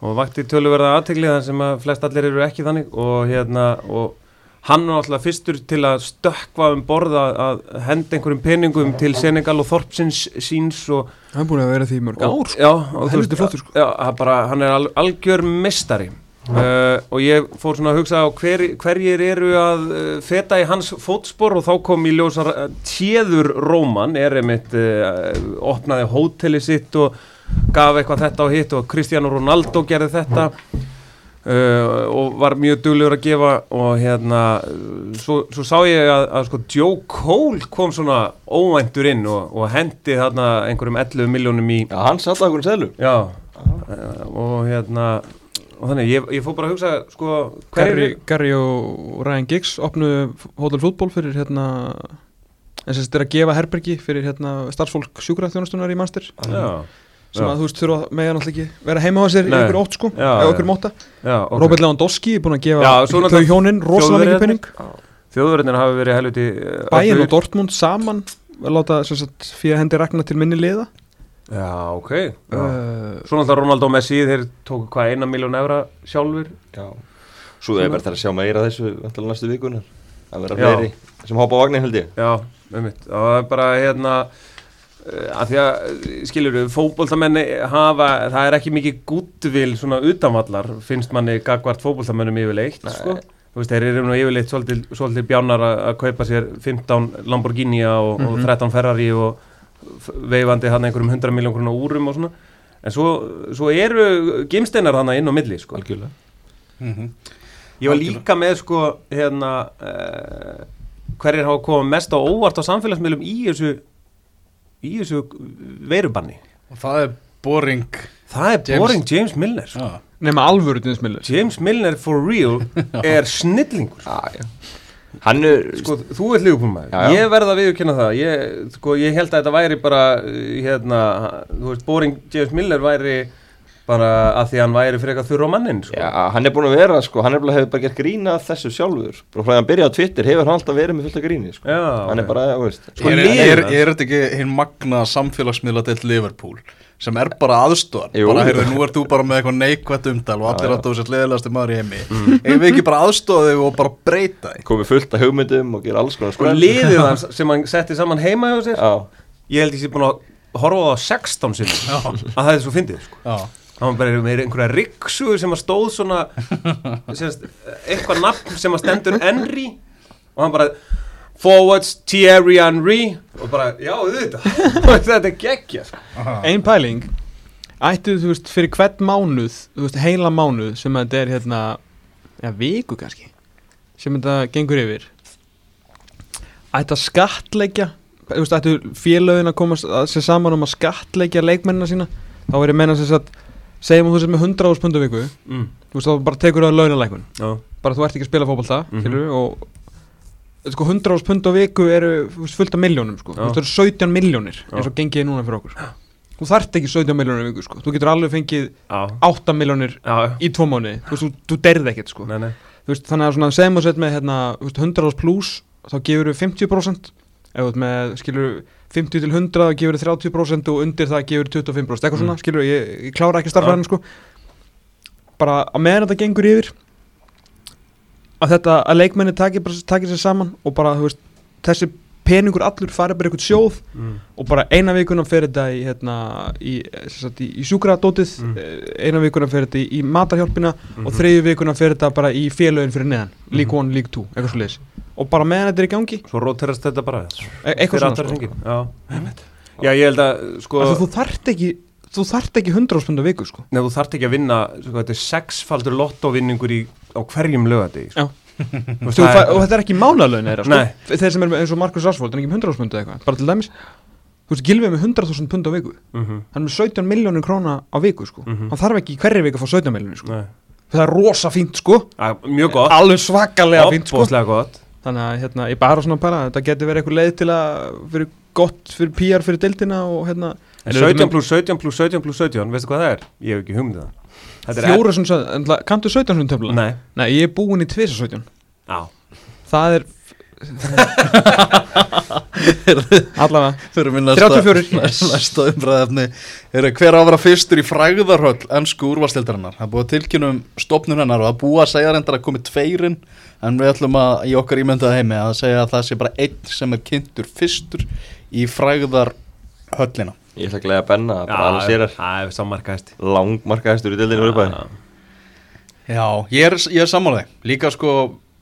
og vakti töluverða aðtegli þar sem að flest allir eru ekki þannig og hérna og hann var alltaf fyrstur til að stökkva um borða að henda einhverjum peningum til Senegal og Þorpsins síns og hann er búin að vera því mörg ár sko. Já, og veist, flottur, sko. já, hann bara, hann er al, algjör mistari uh, og ég fór svona að hugsa á hver, hverjir eru að uh, feta í hans fótspor og þá kom í ljósar uh, tjeður Róman er einmitt uh, opnaði hóteli sitt og gaf eitthvað þetta og hitt og Cristiano Ronaldo gerði þetta Uh, og var mjög duglegur að gefa og hérna svo, svo sá ég að, að sko Joe Cole kom svona óvæntur inn og, og hendi þarna einhverjum 11 miljónum í Já, hann satt á einhverjum seðlum. Já, uh, og hérna og þannig, ég, ég fór bara að hugsa sko, Gary, Gary og Ryan Giggs opnuðu Hotel Fútból fyrir hérna en sem þetta er að gefa herbergi fyrir hérna starfsfólk sjúkraþjónustunar í Manster Já, sem Já. að þú veist þurfa með hann alltaf ekki vera heima á sér í Nei. einhver ótt sko Já, eða einhver móta já, ok. Robert Lewandowski er búin að gefa Já, þau náttúrulega hjónin rosalega mikið penning Þjóðverðin hafi verið helviti Bayern öflugir. og Dortmund saman að láta fyrir hendi regna til minni liða. Já, ok. Já. uh, Svo náttúrulega Ronaldo og Messi þeir tóku hvað eina miljón evra sjálfur Já. Svo er bara það að sjá meira þessu vantilega næstu vikunar Það verða Já. fleiri sem hoppa á vagnin held ég. Já, einmitt. Og það er bara hérna uh, að því að skilur við fótboltamenni hafa, það er ekki mikið gúttvil svona utanvallar finnst manni gagvart fótboltamennum yfirleitt Nei. sko. þú veist, þeir eru nú yfirleitt svolítið, svolítið bjánar að að kaupa sér 15 Lamborghini og, og 13 Ferrari og veifandi hann einhverjum 100 miljón krona úrum og svona en svo, svo eru gimsteinar hann inn á milli sko. Algjörlega Ég var líka með sko hérna uh, hverjir hafa komið mest á óvart á samfélagsmiðlum í þessu í þessu veirubanni. Og það er boring Það er James- boring James Milner Já, nema alvöru dinsmillir James Milner for real *laughs* er snillingur. Já Hann er Sko, þú ert lífbúlmaður Já, já. Ég verð að viðurkenna það. Ég, sko, ég held að þetta væri bara uh, hérna, þú veist, boring James Milner væri bara að því að hann væri frekar þurr á mannin sko. Já, hann er búin að vera, sko, hann er bara hefur bara gert grína af þessu sjálfur. Bara frá því að hann byrjaði á Twitter hefur hann alltaf verið með fullt af gríni, sko. Já, Hann er bara, já, veist Sko, er, liðið er, er þetta ekki hinn magna samfélagsmiðla til Liverpool sem er bara aðstofan bara heyrðu, nú ert þú bara með eitthvað neikvætt umtal og allir að þú sér leðilegasti maður í heimi. Mm. eigum við ekki bara aðstofa þig og bara breyta þig Komið fullt af hugmyndum og gera alls konar Sko, sprell. liðið *laughs* hans sem hann setti saman heima hjá sér Já, ég held ég sé búin að horfa á það 16 sinni að það er svo fyndið sko. Já, það var bara með einhverja riksu sem að stóð svona *laughs* semst, eitthvað nafn sem að stendur Henry og hann bara forwards Thierry Henry. Og bara já þetta *laughs* þetta er geggja sko. ein pæling. Ættu þú veist fyrir hvern mánuð þú veist heila mánuð sem að þetta er hérna ja, viku kannski sem þetta gengur yfir. Ættu að skattleggja þú veist ættu félögin að koma að sér saman um að skattleggja leikmennina sína þá er ég meina sem sagt segjum að þú sért með 100 ás pundu viku mm. þú veist þá bara tekur það launalækun já, bara þú ert ekki að spila fótbolta Mhm. mm og sko 100 ás pund á viku eru þú veist, fullt af miljónum sko. Þú veist það eru 17 miljónir eins og gengið er núna fyrir okkur þú þarft ekki 17 miljónir viku sko. þú getur alveg fengið já, 8 miljónir í tvo mánu þú þú, þú derði ekkert sko. Nei, nei. Þú veist, þannig að svona segjum að setja með hérna, þú veist, 100 ás pluss þá gefur við 50% ef þú með skilur 50 til 100 þá gefur við 30% og undir það gefur við 25% eitthvað svona, skilur, ég, ég klára ekki starfræðin sko. bara að meðan þetta gengur yfir að þetta, að leikmenni takir sér saman og bara, þú veist, þessi peningur allur farið bara eitthvað sjóð og bara eina vikuna fer þetta í, hérna, í, í, í sjúkradótið mm. eina vikuna fer þetta í, í matarhjálpina og þriðju vikuna fer þetta bara í félögin fyrir neðan, lík 1, lík 2 eitthvað svo leiðis og bara meðan þetta er í gangi Svo róterast þetta bara e eitthvað svona sko. Já, ég held að sko þú þarft ekki þú þarft ekki 100 áspund á viku sko. Nei, þú þarft ekki að vinna sko, Þetta er sexfaldur lottovinningur á hverjum lögadegi sko. Já. Og þetta er ekki mánalögn þeirra sko. Nei. þeir sem er eins og Markus hann er ekki með 100 áspund eða eitthvað bara til dæmis þú veist Gilvið er með 100.000 pund á viku Mhm, hann er með 17 miljónir króna á viku sko. hann þarf ekki í hverri viku að fá 17 miljónir sko. nei. það er rosa fínt sko Að, Mjög gott alveg svakalega fínt sko. Þannig að hérna, ég bara svona bara þetta getur verið eitthvað leið til að fyrir gott fyrir PR fyrir deildina og hérna En 17 pluss 17 pluss 17 pluss 17 Veistu hvað það er? Ég hef ekki hugmyndið það Þetta fjóra sem sagði, kanntu 17 sem töfla? Nei Nei, ég er búinn í 2 17 Já það er *laughs* allavega Fyrir minn næsta, 34. næsta umræðefni er hver á að vera fyrstur í frægðarhöll ennsku úrvarstildarinnar. Það búið að tilkynum stopnum hennar og það búið að segja reyndar að komi tveirinn en við ætlum að í okkar ímyndaða heimi að segja að það sé bara einn sem er kynntur fyrstur í frægðarhöllina. Ég ætla að glega að benna bara alveg sér er Það er sammarkaðist langmarkaðistur í deildinu fyrir bæði Já, ég er, ég er sammálaði. Líka sko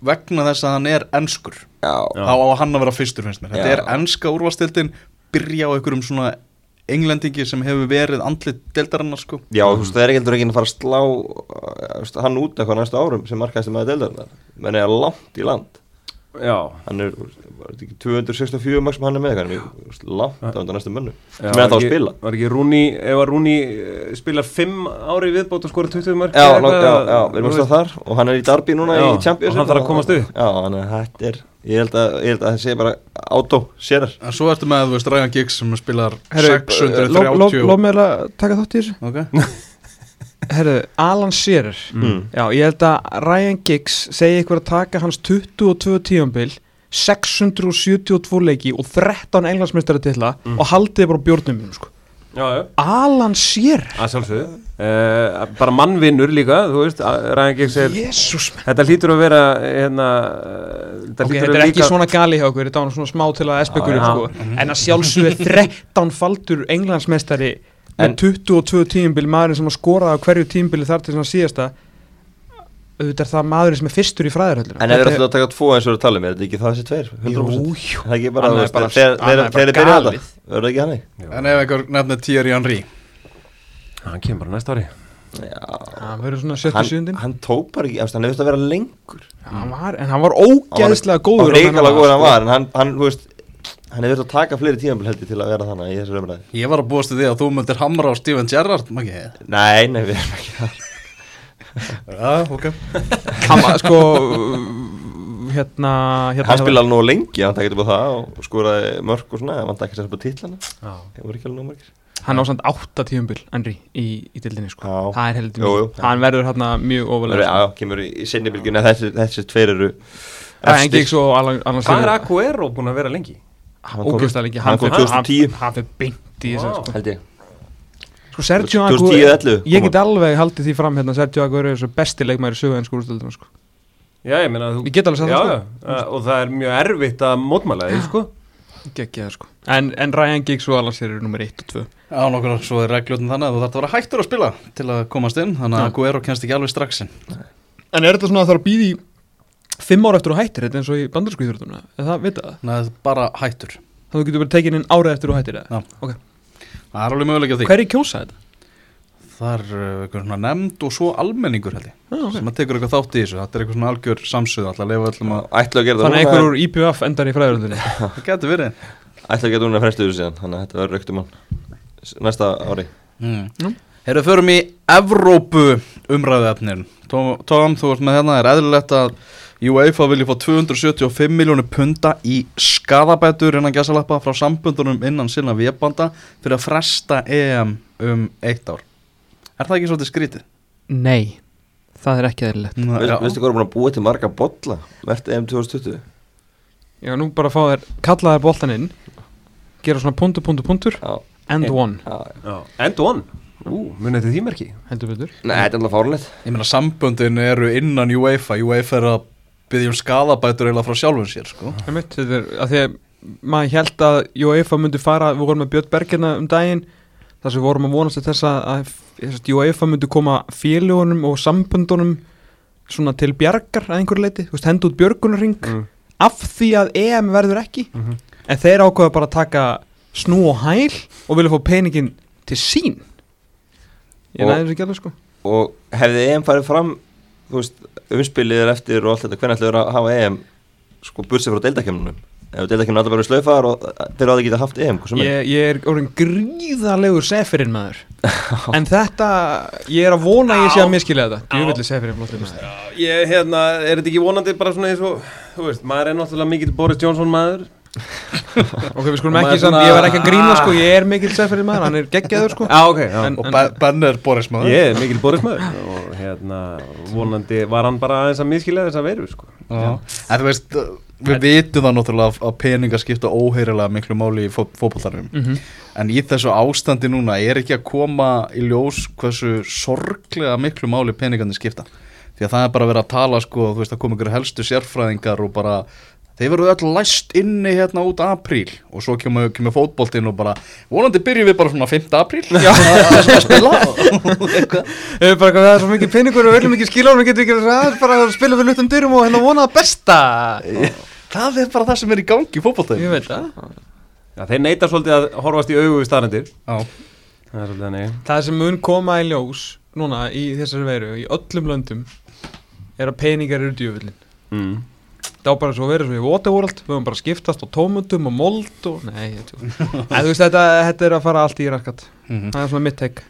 vegna þess að hann er ennskur. Þá á hann að vera fyrstur finnst mér. Þetta Já. er ennska úrvarstildin, byrja á einhverjum svona englendingi sem hefur verið andlit deildarinnar sko. Já, þú veist, það er ekki heldur ekki að fara að slá uh, þú veist, hann út eitthvað næstu árum sem markaðist með deildarinnar menn er langt í land Já hann er, var þetta ekki 264 mörg sem hann er með? Er veist, langt á undan næstu mönnu Já, með það að spila. Var ekki Rúni, ef að Rúni eh, spilar 5 ári viðbót og skora 20 mörg Já, langt, já, já, við erum að stað þar og hann er í Darby núna Já, í Champions og hann þarf að komast upp. Já, hann er, þetta er, ég held að, ég held að það sé bara átó, sérar En svo ertu með, þú veist, Ryan Giggs sem spilar Herru, 630 Lof mér að taka þátt í þessu. Ok, *laughs* Herru, Alan Shearer. Mm. Já, ég held að Ryan Giggs segi ykkur að taka hans 22 tífambil 672 leiki og 13 englandsmeistari til og haldið bara bjórnum sko. Alan sjálfsögðu. Uh, Bara mannvinnur líka, þú veist Ryan Giggs er Jésús Þetta hlýtur að vera hérna, eh, Þetta Ok, hlýtur þetta er ekki svona gali hjá okkur, þetta var svona smá til að espekulum sko. En að sjálfsögðu er 13 faldur englandsmeistari með En- 22 tímbil maðurinn sem að skora á hverju tímbili þar til svona síðasta auðvitað er það maðurinn sem er fyrstur í fræðarhöllur En ef við ætlum að taka tvo eins og við talum, er þetta ekki það þessi tveir? 100%? Jú, jú Það er ekki bara, Annað þú er veist, bara- þegar annað er þegar bara þeir byrja galið. þetta Verður það ekki hannig? en ef einhver nefnir Thierry Henry? Hann kemur bara næsta ári. Já, hann verður svona 77. hann, hann tók bara ekki, hann hefðist að vera lengur. Hann var, en hann var ógeðslega góður Hann var meðan reikalega góður hann var En hann, hann, veist Hann hefði verið að taka fleiri tímambil heldur til að vera þannig í þessu umræði Ég var að búast til því að þú myndir hamra á Steven Gerrard Maggi. Nei, nei, við erum ekki það Já, ok. Hann var sko hérna, hérna Hann spilaði nú lengi, hann upp á það og skoraði mörg og svona, hann vant ekki að setja upp á titlana. Já. Það voru ekki alveg nú mörgir hann á samt 8 tíumbil Henry í, í dildinni sko. Það er heldur mjög hann verður hérna mjög ofalega já, kemur í, í sinni bylgjuna þessi, þessi tveir eru Hvað er Aguero búin að vera lengi? Hann kom- ógeðslega lengi. hann kom 2010. hann fyrir beint í þessu sko. Held ég sko Sergio 2010, Aguero 11 ég get alveg haldið því fram hérna Sergio Aguero er svo besti leikmæri sögu en skúrstildina sko. Já, ég meina þú Ég get alveg sagt það, já, uh, Og það er mjög erfitt að mótmæla því, sko. Geggjaði sko. En, en Ryan Giggs og Shearer eru nummer 1 og 2 Já, nokkur, svo er regljóðin þannig að þú þarf að vera hættur að spila til að komast inn Þannig að Aguero kennst ekki alveg strax inn. En er þetta svona að það er að býði fimm ára það er er alveg mögulega því. Hverju kjósa þetta? Það er uh, eitthvað svona nefnd og svo almenningur held ég Ah, okay. sem að tekur eitthvað þátt í þessu. Þetta er eitthvað svona algjör samsöðu Alltaf að lefa öllum að *laughs* Ætla að gera það þannig að einhver úr IPVF endar í fræðaröndinni Það getur verið. Ætla að gera núna fremstu þessu síðan Þannig að þetta verður um S- Næsta ári. Mm. Herru, förum í Evrópu umræðuefnin Tom, Tom, þú ert með hérna, er eðlilegt að UEFA vilji fá 275 miljónu punta í skadabætur innan gæsalappa frá sambundunum innan sinna vébanda fyrir að fresta EM um eitt ár. Er það ekki svolítið skrítið? nei, það er ekki eðlilegt já. Veistu hvað er búin að búa til marga bolla Mert EM 2020 já, nú bara fá þér, kalla þér boltan inn gera svona puntur, puntur, puntur Ein- one, já, já. Já, End one Ú, munið þetta því merki? Heldur betur. Nei, þetta er alltaf fárlegt Ég meina sambundin eru innan UEFA. UEFA er að byggja um skadabætur eða frá sjálfum sér sko. Einmitt, þetta er að því að maður held að UEFA myndi fara, við vorum með Björn Bergerna um daginn þar sem við vorum að vonast til þess að, að UEFA myndi koma félugunum og samböndunum svona til bjargar að einhverju leiti, þú veist, henda út björgunarring Mm. af því að EM verður ekki. Mhm. en þeir ákveða bara að taka snú og hæl og vilja fá peningin til sín ég næði þessu ekki alveg sko. og hefði EM farið fram veist, umspilið er eftir og allt þetta hvernig ætlaður að hafa EM sko bursið frá deildakemnunum ef deildakemnun alltaf verið slaufaðar og þeir áður geta haft EM er. Ég, ég er orðin gríðalegur sefirinn maður. *laughs* En þetta, ég er að vona að ég sé að miskilja þetta. Djúvillig sefirinn flottir maður. Ég, hérna, er þetta ekki vonandi bara svona eins og, þú veist, maður er náttúrulega mikill Boris Johnson maður ok, við skulum ekki samt, svona- ég var ekki að grína sko. Ég er mikill sefirinn maður, hann er geggjaður sko. Já, ok, já. En- Og Be- Ben er Boris maður. Ég er mikill Boris maður. Og hérna, vonandi var hann bara aðeins að miskilja þess að veru, sko. Já. En þú veist, við vitum það náttúrulega að- að peningar skipta óheyrilega miklu máli í fó fótbollarnum Mhm. En í þessu ástandi núna er ekki að koma í ljós hversu sorglega miklu máli peningarnir skipta. Því að það er bara verið að tala sko, þú veist, að koma ykkur helstu sérfræðingar og bara Þeir verður öll læst inni hérna út apríl. Og svo kemur, kemur fótboltinn og bara vonandi byrjum við bara svona 5. apríl. Að spila. *laughs* Bara það er svo mikið peningur og við viljum ekki skila honum, getum við ekki að bara að spila við lutum dyrum og hérna vona það besta. Það er bara það sem er í gangi í fótboltinn Ég veit það. Já, þeir neyta svolítið að horfast í augu við staðrendir Já, Það er Það sem mun koma í ljós núna í þessari veru, í öllum löndum er að peningar eru djöfullin. Mm. Það á bara svo að vera svo í Waterworld. Við höfum bara skiptast á tómutum og mold og... Nei, ég tjók *laughs* En þú veist, þetta, þetta er að fara allt í raskat Mhm. Það er svona mitt teik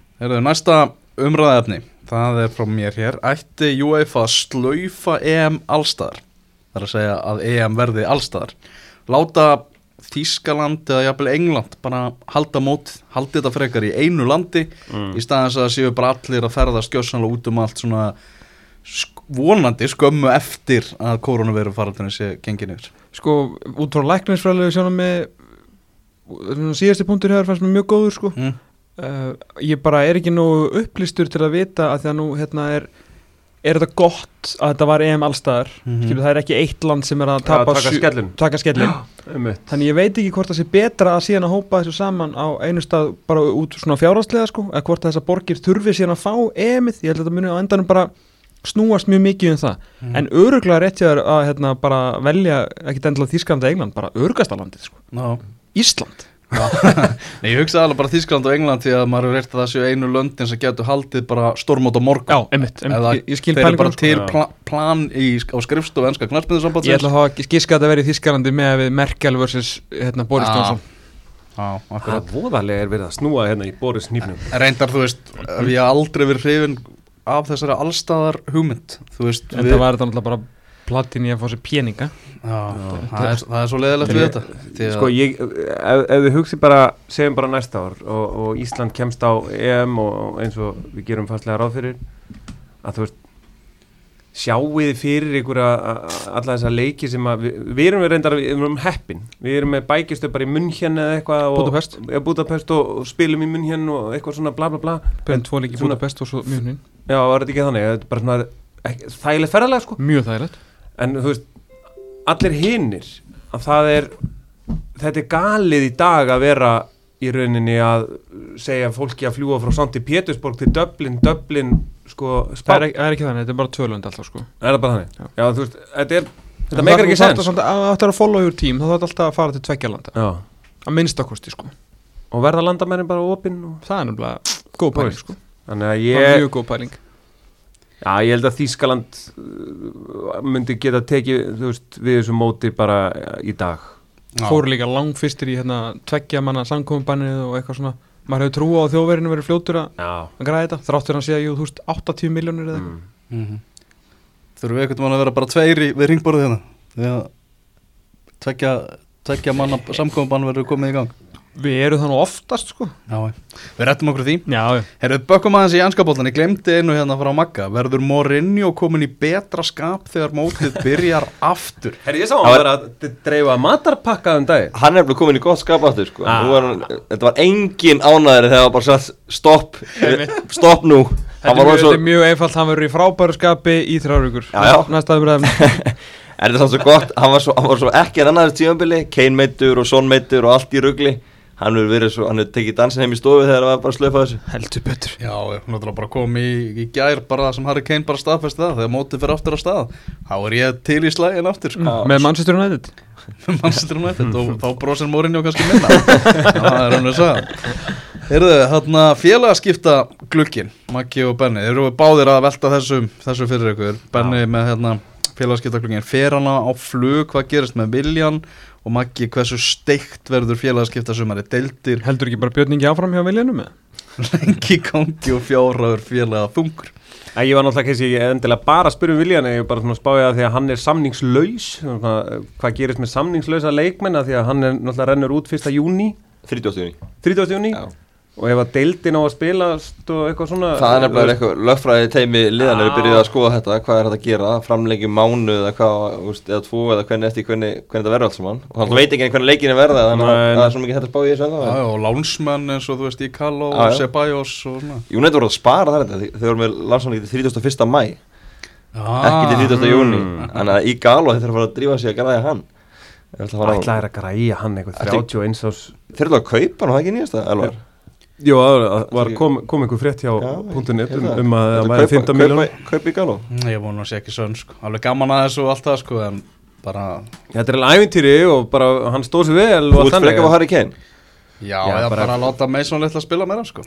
næsta umræðefni, það er frá mér hér, ætti UEFA að slaufa EM allstaðar, það er að segja að EM verði allstaðar, láta Þískaland eða jafnvel England bara halda mót, haldi þetta frekar í einu landi, Mm. í staðins að það séu bara allir að ferðast gjössanlega út um allt svona vonandi skömmu eftir að koronaviru faraldurinn sé gengin yfir. Sko, út frá læknisfræðilegu sjónum með Síðasti punktur hefur fannst mér mjög góður sko Mm. uh, Ég bara er ekki nú upplýstur til að vita að því að nú hérna er Er þetta gott að þetta var EM allstaðar Mhm. Skilur, það er ekki eitt land sem er að Já, tapa taka sjö- skellinn. taka skellin *gasps* Einmitt. Þannig ég veit ekki hvort það sé betra að síðan að hópa þessu saman á einu stað bara út svona fjárhastlega sko eða hvort þessar borgir þurfi síðan að fá EMið, ég held að þetta muni á endanum bara snúast mjög mikið um það en öruglega rétt ég að hérna, bara velja ekkit endilega Þískland eða England bara örugasta landið sko, Já. Ísland *laughs* Nei, ég hugsa alveg bara Þískland og England því að maður er rétt að það séu einu löndin sem getur haldið bara stormót á morgun Já, einmitt, einmitt. Eða Ég- ég skil þeir eru bara sko. til Já. pla plan í, á skrifstofu enska Ég knarspiðinsambandsins ætla að hafa giska að verið í Þískalandi með við Merkel vs. Hérna, Boris. Johnson Já, Það akkurat voðalega er verið að snúa hérna í Boris nýpnum Reyndar, þú veist, ég hef aldrei verið hrifin af þessari allstaðar hugmynd Þú veist, Þetta var þetta bara platin í að fá sér peninga. Já, það, er, það er svo leðilegt við þetta því að- Sko, ég, ef, ef þið hugsi bara, segjum bara næsta ár og, og Ísland kemst á EM og, og eins og við gerum fastlega ráð fyrir að þú veist sjáuði fyrir ykkur að að- alla þessa leiki sem að við, við erum við reyndar, við erum heppin. Við erum með bækistu bara í München eða eitthvað og- Budapest. ja, Budapest og, og spilum í München og eitthvað svona bla bla bla. Byrjum tvo leiki Svona- Budapest og svo mjög Já, var þetta ekki þannig, þetta er bara svona þægilegt ferðalega sko. Mjög þægilegt. En þú veist allir hinnir að það er þetta er galið í dag að vera í rauninni að segja fólki að fljúa frá Santi Pétursborg til Dublin, Dublin sko, það er, er ekki þannig, þetta er bara tvölund alltaf sko. Er það bara þannig? Já. Já, þú veist, þetta er þetta meikar ekki sens. Það er að follow your team, þá þarf alltaf að fara til tveggja landa. Já, Að minnstakosti sko. Og verða landamærin bara opinn og... Það er nefnilega góð pæling sko þannig að Það er ég, mjög góð pæling. Já, ég held að Þískaland uh, myndi geta tekið, þú veist, við þessu móti bara uh, í dag. Fóru líka langfyrstir í hérna tveggja manna samkominnbannið og eitthvað svona. Maður hefur trú á að þjóðverðinu verið fljótur að að græða þetta. Þráttur hann segja, jú, þú veist, 80 miljónir eða eitthvað mm. Mhm. Þurfum við einhvern veginn að vera bara tveir í, við ringborðið hérna? Því að tveggja, tveggja manna *laughs* samkominbann verður komið í gang Við erum það nú oftast sko. Já, við rettum okkur því. Herru, bökkum aðeins í anskapoltan, ég glemdi einu hérna frá Magga. Verður Mourinho komin í betra skap þegar mótið *laughs* byrjar aftur? Herri, ég sá hann vera að dreifa matarpakka um dag hann er nefnilega komin í gott skap aftur sko. Ah. Nú var hann, þetta var engin ánæðri þegar það var bara satt stopp stopp nú. Þetta hann er, var mjög, svo, þetta er mjög einfalt, hann verður í frábæru skapi í þrjárugur Já, já. Næsta umræðum *laughs* En þetta er samt svo gott, hann var svo, hann var svo ekki en annar tímabili, Kane meittur og Son meittur og allt í rugli Hann hefur verið svo, hann hefur tekið dansin heim í stofu þegar það var bara að slöfa þessu. Heldur betur. Já, ég náttúrulega bara kom í, í gær bara sem Harry Kane bara staðfesti það þegar mótið fyrir aftur á stað. Þá er ég til í slægin aftur sko. Með Manchester United? *laughs* Manchester United og þá brosir Mourinho kannski minna. *laughs* Það er hann að sagða Heyrðu, hérna félagaskipta glukkin Maggi og Benni, þeir eru báðir að velta þessum, þessu fyrir ykkur. Benni með hérna félagaskipta glukkin fer hana á flug, hvað gerist með Viljan og Maggi, hversu steikt verður félagaskipta sumari, deildir Heldur ekki bara Björningi áfram hjá viljanum með? *laughs* lengi gangi og fjáraður félaga þungur Æ, Ég var náttúrulega kannski endilega bara að spyrja um Viljan ég er bara svona að spája það því að hann er samningslaus hvað gerist með samningslausa leikmenn af því að hann er náttúrulega rennur út 1. júni 30. júni 30. júni Já. Og ef að deildin á að spilast og eitthvað svona Það er nefnilega eitthvað lögfræði teimi liðan eru byrjuð að skoða þetta, hvað er þetta að gera, framlengjum mánu eða hvað, úst, eða tvo eða hvernig eftir hvernig, hvernig þetta verður alls saman. Og hann veit ekki hvernig leikin er verða þannig að það er svo mikið hægt að spá í þessu ennþá, og lánsmenn eins og þú veist Íkalo Já, og. Ceballos og svona. United voru að spara það þetta, þau voru með landsáningi til 31. mæ, ekki til 30. júni þannig að í galo þeir þurfa að fara að drífa sig að græða hann. Þeir ætla að fara á- ætlaðir að græja hann eitthvað Ætli- 31 ás Og það var- kom, kom einhver frétt hjá Já, .net um, um að það væri kaupa- 15 miljón Kaupa í galo Ég vona að sé ekki sönn sko. Alveg gaman að þessu og allt það sko En bara Þetta er alveg ævintýri og bara hann stóð sér vel Þú og ert frekar á Harry Kane? Já, Já, eða bara- bara, að láta Mason litla spila meira sko.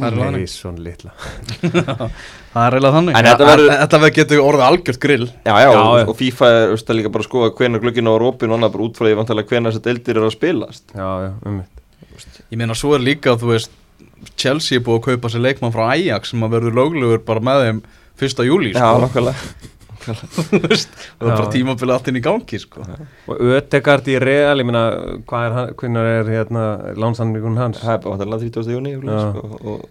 Svona litla. *laughs* Það er eiginlega þannig. En þetta verður- Þetta verður getur orðið algjört grill. Já, já, Já, og, og FIFA er líka bara að skoða hvenar glugginn á opin og annað bara út frá því vantilega hvenar þessi deildir eru að spilast. Já, já, um Ég meina svo er líka þú veist Chelsea er búið að kaupa sér leikmann frá Ajax sem að verður löglegur bara með þeim 1. júli Já, sko nokkulega *laughs* Þú veist, Það er bara Já. tímabilið allt inn í gangi sko Og Ödegard í Real, ég meina hvað er hann, hvernig er hérna lánsamningun hans Það er bara vantilega 30. júni Já. sko, og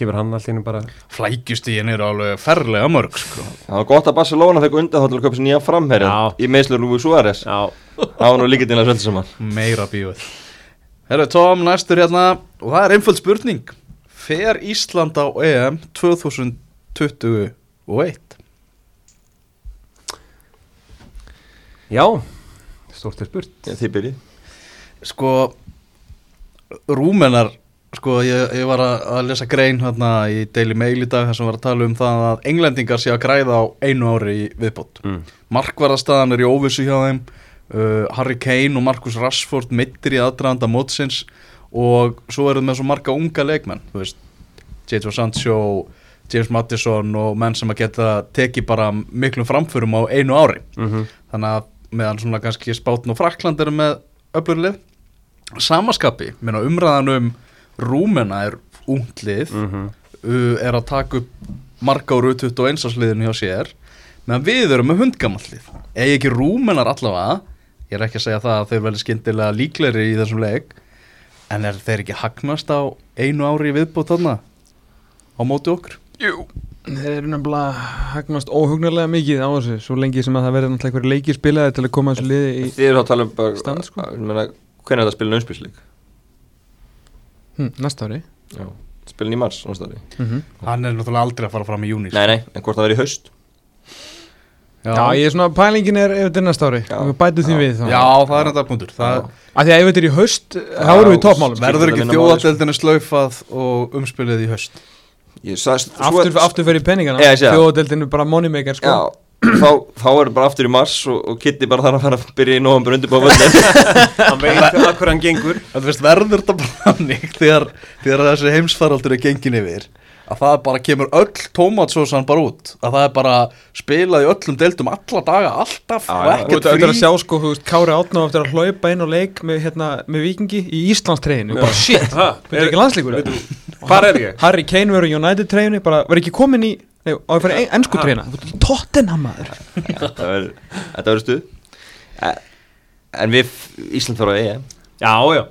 kemur hann allt í hennu bara Flækjustíðin eru alveg ferlega mörg sko það var gott að Barcelona fekk undan þá til að kaupa sér nýja framherja Já. í meðslur Lúi Suárez Já, það var nú líka til að svelta saman Meira bíóð Herru, Tom, næstur hérna. Og það er einföld spurning. Fer Ísland á EM 2021? já Stórt er spurt. Já, þið byrjið. Sko Rúmenar Sko, ég, ég var að, að lesa grein hérna í Daily Mail í dag þar sem var að tala um það að englendingar sé að græða á einu ári í viðbót. Mm. Markvarðastaðan er í óvissu hjá þeim uh, Harry Kane og Marcus Rashford mittir í aðdraðanda mótsins og svo eru með svo marga unga leikmenn þú veist, J.J. Sancho James Maddison og menn sem að geta tekið bara miklum framförum á einu ári Mm þannig að meðan svona kannski Spátn og Frakland eru með öflurlið samaskapi, minna umræðan um Rúmena er unglið Mhm. uh, er að taka upp marga úr 21 ásliðinu hjá sér meðan við erum með hundgamallið eða ekki rúmenar allavega ég er ekki að segja það að þeir verði skyndilega líkleri í þessum leik en er þeir ekki hagnast á einu ári í viðbót þarna á móti okkur? Jú Þeir eru nefnilega hagnast óhugnarlega mikið á þessu Svo lengi sem að það verður náttúrulega einhverju leiki spilaði til að koma þessu liði í þið eru að tala um bara Stand, sko. að- ég meina, hvernig er þetta að spila námspilsleik hm, næsta ári. Spilin í mars næsta ári. Mm hann er náttúrulega aldrei að fara fram í júni nei, nei, en hvort það verður í haust Já, ég er svona, pælingin er ef þetta er næsta ári. Já. Við bætum því Já. við þá. Já, það er enda punktur. Það Af því að ef þetta er í haust, þá erum við í toppmálum verður ekki sko. þjóðadeldinu slaufað og umspilið í haust? Ég sagðist Aftur, aftur fyrir Já. Þjóðadeildin er bara moneymaker sko. Já, þá, þá er bara aftur í mars og, og Kitty bara þarf að fara að byrja í november undirbúa völdin *laughs* Hann veit að hvað hann gengur. Það verður þetta bara þegar, þegar þessi heimsfaraldur er gengin yfir að það bara kemur öll tómatsósan bara út. Að það er bara spilað í öllum deildum alla daga, alltaf Já, og já. Þú ekkert veit að frí. sjá sko, þú veist, Kári Átná eftir að hlaupa inn og leik með, hérna, með vikingi í Íslandstreyinu bara shit, þetta er ekki landslíkur Hvar er ég? Harry Kane verður í United treyinu bara, verður ekki komin í nei, á að fara í ennsku treyna Tottenham maður. Þetta verður stuð. Eh, en við Ísland fara á EM. Já, já.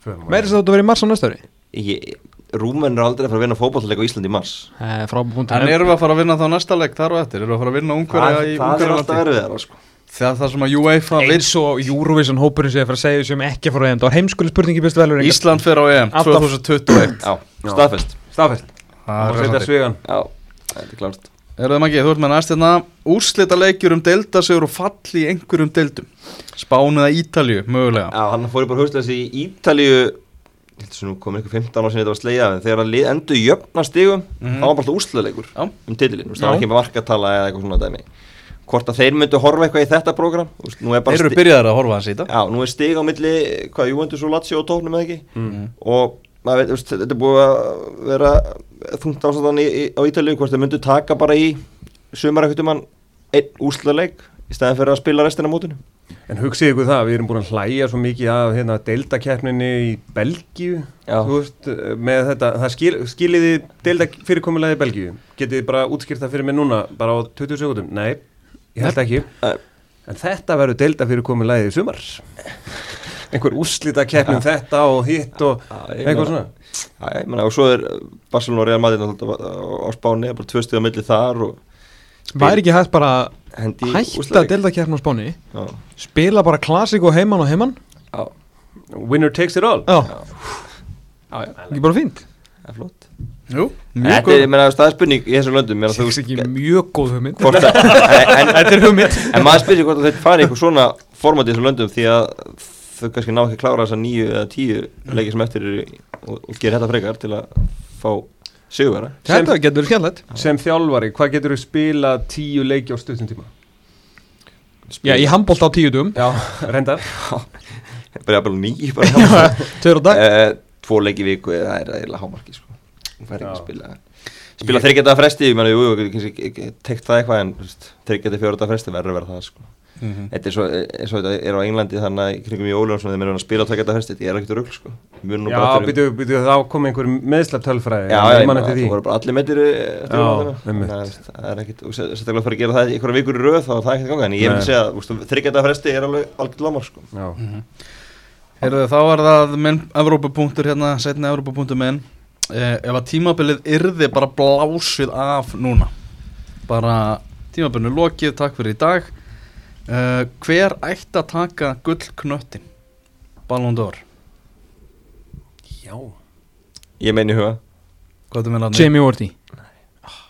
Þess að þetta verður í mars á næsta ári? Ég- Rúmen er aldrei að fara að vinna fótballleik á Íslandi í mars. Eh, En erum við að fara að vinna þá næsta leik þar og eftir? Erum við að fara að vinna það, Ungverja í það er erfiðar sko. Það sem að UEFA eins og Eurovision hópurinn sé að fara að segja sem ekki að fara að enda og heimskuli spurningi bestu velur Ísland fer á EM Alltaf. 2021 já, staðfest. Staðfest. Það er já, þetta er klart Erum ekki, þú ert með næst hérna. Úrslita leikjur um deildasigur og fall í einhverjum deildum. Spánu eða Ítalju, mögulega. Já, hann fór bara haustleysi í Ítalíu komið ykkur 15 ára sinni þetta var slegja en þegar lið endur jöfna stigum Mhm. þá var bara alltaf úrslöðleikur Já. um titilin, það var ekki markatala eða eitthvað svona dæmi hvort að þeir myndu horfa eitthvað í þetta er bara Þeir eru byrjaðar að horfa hans í þetta Já, nú er stig á milli, hvað, Juventus og Lazio og tóknum eða ekki Mhm. og maður veist, þetta er búið að vera þungt í, á Ítalíu hvort þeir myndu taka bara í sumar ekkert um hann einn úrslöðleik í stæðan fyrir að spila restina af mótinu. En hugsið ykkur það, við erum búin að hlæja svo mikið af hérna, deildakeppninni í Belgíu veist, með þetta, það skil, skiliði deilda fyrirkomulegi í Belgíu? Getið þið bara útskýrt það fyrir mig núna, bara á 20 sekundum Nei, ég held ekki. En þetta verður deilda fyrirkomulegi í sumar. Einhver úrslita keppnum þetta og hitt og eitthvað svona. Já, ég meina, og svo er Barcelona og Real Madrid á Spáni, bara tvö stíða milli þar og Væri ekki hægt bara í hætta deildakefn á Spáni. Já, Spila bara klassik og heimann og heimann já, Winner takes it all. Já, já, já, ekki bara fínt? Það er flott. Jú, mjög Þetta er, ég meina, það er spurning í þessum löndum. Það þú er ekki mjög góð hugmynd. *laughs* Þetta er hugmynd. en maður spyrir hvort þetta fari eitthvað svona format í þessum löndum því að þau kannski ná ekki að klára þessa nýju eða tíu leiki sem eftir eru og, og gera þetta frekar til að fá sigurvera Þetta getur verið skemmtilegt Sem þjálfari, hvað getur þú spila tíu leiki á stuttum tíma? Já, í handbólt á tíu dugum Já, reyndar bara bara Tveir á dag Eh, tvo leiki í viku það er eiginlega hámarki sko. hún fær ekki Já. að spila spila þryggjata fresti, ég meina, jú, jú, kannski tekt það eitthvað en þryggjata fjórata fresti verður að vera það sko. Mhm. þetta er svo, eins og þetta er á Englandi þannig að í kringum í Óljónsson þeir meina að spila þryggjata fresti, þetta er ekkert rugl sko. Já, býtu, býtu, þá kom einhver meðslaptölfræði Já, ég meina, eftir því. það voru bara allir Já, einmitt. það er ekkert, og sérstaklega að fara að gera það í einhverja vikur í röð þá er það ekkert ganga, en ég vil segja að þryggjata fresti er alveg algjörð lámar sko. Já. Heyrðu, þá er það minn Evrópupunktur hérna, setni Evrópupunktur minn eh, Ef að tímabilið yrði bara blásið af núna Bara tímabilið lokið, takk fyrir í dag eh, Hver ætti að taka gullknöttin? Ballon d'Or Já. ég meina í huga? Jamie Wardy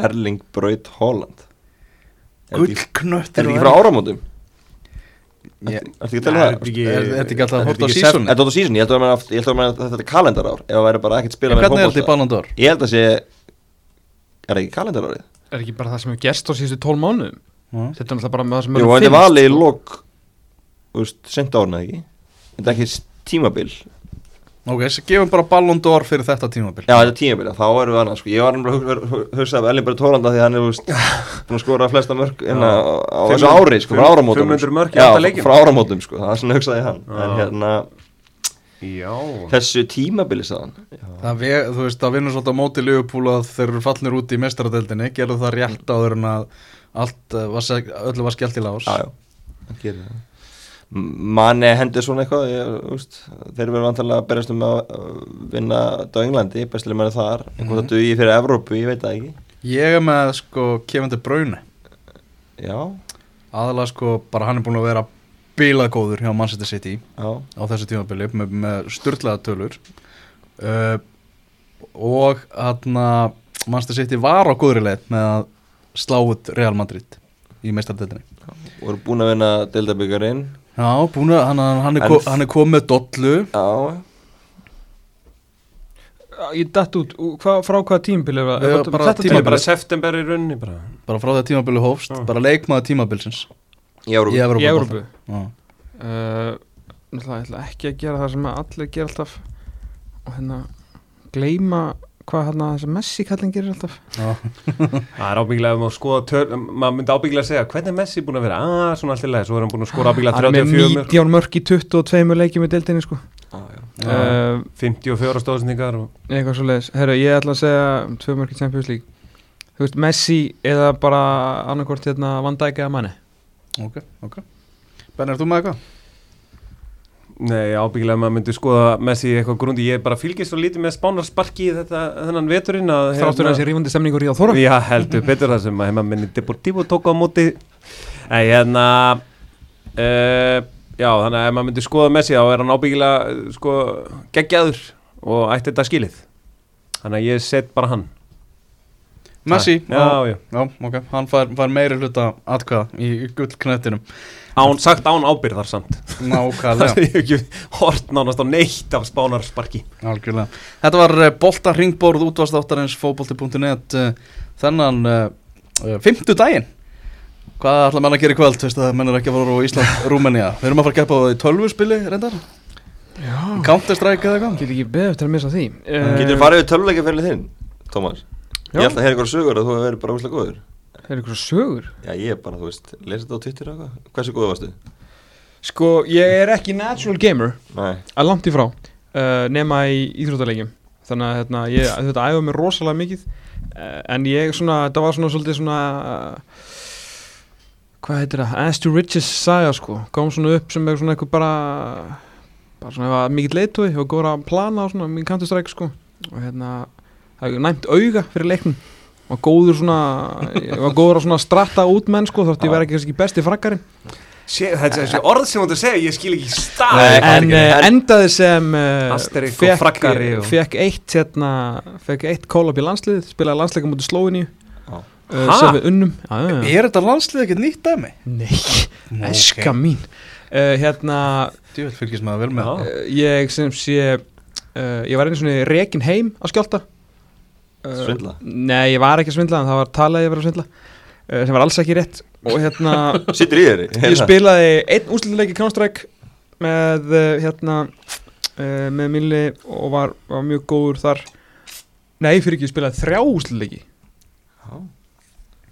Erling Braut Holland Er þetta Gullknöttin er þetta ekki frá áramótum? Það? er þetta ekki- Er er þetta ekki alltaf að er horta á þetta ekki sísoni? Þetta er á sísoni, ég held að þetta er kalendarár ef það væri bara ekkert spila með Hvernig er þetta í. Ballon d'Or? Ég held að sé Er það ekki kalendarárið? Er ekki bara það sem hefur gerst á síðustu tól mánuðum Já. Þetta er náttúrulega bara með það sem Jú, hefur þetta finnst. valið í lok Þú veist, sent árna ekki Þetta er ekki tímabil Ok, svo gefum bara Ballon d'Or fyrir þetta tímabil Já, þetta er tímabil, þá erum við annað sko. Ég var nefnilega að hugsa af Holland af því að hann er þú veist, búin að skora flesta mörg hérna, á þessu 500 ári, sko, frá áramótum 500 mörk í átta leikjum. frá áramótum, sko, það er svona hugsaði hann En hérna, Já. þessu tímabili sagðan Það ve, þú veist, það vinnur svolítið á móti Liverpool að þeir eru fallnir út í mestaradeldinni gerðu það rétt áður en að allt uh, var, öllu var skellt í lás. Manni hendur svona eitthvað ég, úst, Þeir verður vantarlega að berjast um að vinna á Englandi, bestilega manni þar. En hvort það dugi fyrir Evrópu, ég veit það ekki. Ég er með sko Kevin De Bruyne. Já, aðalega sko bara hann er búin að vera bílagóður hjá Manchester City já, á þessu tímabili með, með styrlaða tölur. Uh, og hann að Manchester City var á góðri leið með að slá út Real Madrid í meistaradeldinni voru búin að vinna Deildabyggarinn Já, búin að hann, hann, er ko, hann er komið með dollu. Já, Ég datt út, hva, frá hvaða tímabili þetta er bara september í rauninni bara. bara frá því að tímabili hófst. Já. bara leikmaður tímabilsins. Í Evrópu. Í Evrópu. Í Evrópu. Já. uh, Ég ætla ekki að gera það sem allir gera alltaf. Og hérna gleyma hvað hérna þessi Messi kallin gerir alltaf. *laughs* Það er ábyggilega um að skoða tör, maður myndi ábyggilega segja hvernig er Messi búin að vera, að svona allt í lagi svo er hann búin að skora ábyggilega Hann er með 34 mörk, 19 mörk í 22 leikjum í deildinni sko. Já. uh, 54 stóðsendingar og eitthvað svo leiðis Herru, ég ætla að segja tvö mörk í Champions League. Þú veist, Messi eða bara annarkvort hérna Van Dijk eða Mane? Ok, ok. Ben, er þú með eitthvað? Nei, ábyggilega maður myndi skoða Messi eitthvað grúndi, ég bara fylgist svo lítið með spánarsparki þetta, þennan veturinn að Þráttur þessi rífandi stemningur í á Þóra Já, heldur betur það sem að heima minni Deportivo tók á móti. Nei, hérna uh, Já, þannig að ef maður myndi skoða Messi þá er hann ábyggilega eh, sko, geggjaður og ætti þetta skilið. Þannig að ég set bara hann Messi, Já, já. já, ok, hann fær, fær meiri hluta atkvæða í, í gullknettinum Án, sagt án ábyrðar samt. Það Nákvæmlega, *laughs* er ekki hort nánast á neitt af spánarsparki algjörlega. Þetta var uh, Bolta Ringborð útvastáttarins fótbolti.net uh, þennan uh, uh, fymtu daginn Hvað ætla menn að gera í kvöld, veistu það, menn er ekki að fara á Ísland, *laughs* Rúmenía. Við erum að fara að gefa á því tölvuspili, reyndar. Já, Counter-Strike eða eitthvað. Get ekki beðið eftir að missa því. Uh, Getur farið við tölvuleika fyrir þinn, Tómas? Ég held að heyra ykkur sögur að þú hefur verið bara úslega góður. Er eitthvað sögur? Já, ég er bara, þú veist, lesa þetta á Twitter og eitthvað. Hversu góður varstu? Sko, ég er ekki natural gamer. Nei, að langt í frá uh, nema í íþróttalegjum þannig að hérna, ég, þetta æfa mér rosalega mikið. Uh, en ég svona, þetta var svona svolítið svona uh, hvað heitir það, as to riches saga sko, kom svona upp sem er svona eitthvað bara bara svona eitthvað mikið leitói og góður að plana og svona það er næmt auga fyrir leiknum. Og góður svona var góður að svona stratta út menn sko þótt ég verði ekki kannski besti frakkarinn. Sé, Þetta er þessi orð sem þú ert að segja, ég skil ekki stað Nei, en ekki, en- endaði sem uh, Asterik og frakkari og- fekk eitt hérna, fekk eitt kólab í landslið spilaði landsleika mútið Slóiníu uh, sem við unnum. Já, já, já. Er þetta landslið ekkert nýtt dæmi? nei, eska mín. Uh, hérna uh, ég sem sé uh, ég var einu svona rekin heim á skjálta uh, Svindla? nei, ég var ekki að svindla en það var talað ég að vera að svindla. Uh, sem var alls ekki rétt. Og hérna *laughs* Sittur í þér? ég spilaði einn úrslutleik í Counter-Strike með uh, hérna uh, með Milli og var, var mjög góður þar. Nei, fyrir ekki, ég spilaði þrjá úrslutleiki Já,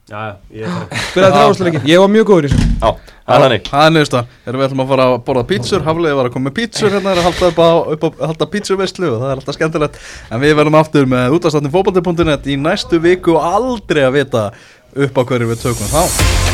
já, ég er spilaði þrjá úrslutleiki, ég var mjög góður í þessu. Já, það er þannig. Það er niðursta, erum við ætlum að fara að borða pítsur Hafliði var að koma með pítsur hérna er að halda upp á, upp á halda pítsurveislu og það er alltaf skemmtilegt. En við verðum aftur með útastáttin fótbolti.net í næstu viku og aldrei að vita upp á hverju við tökum þá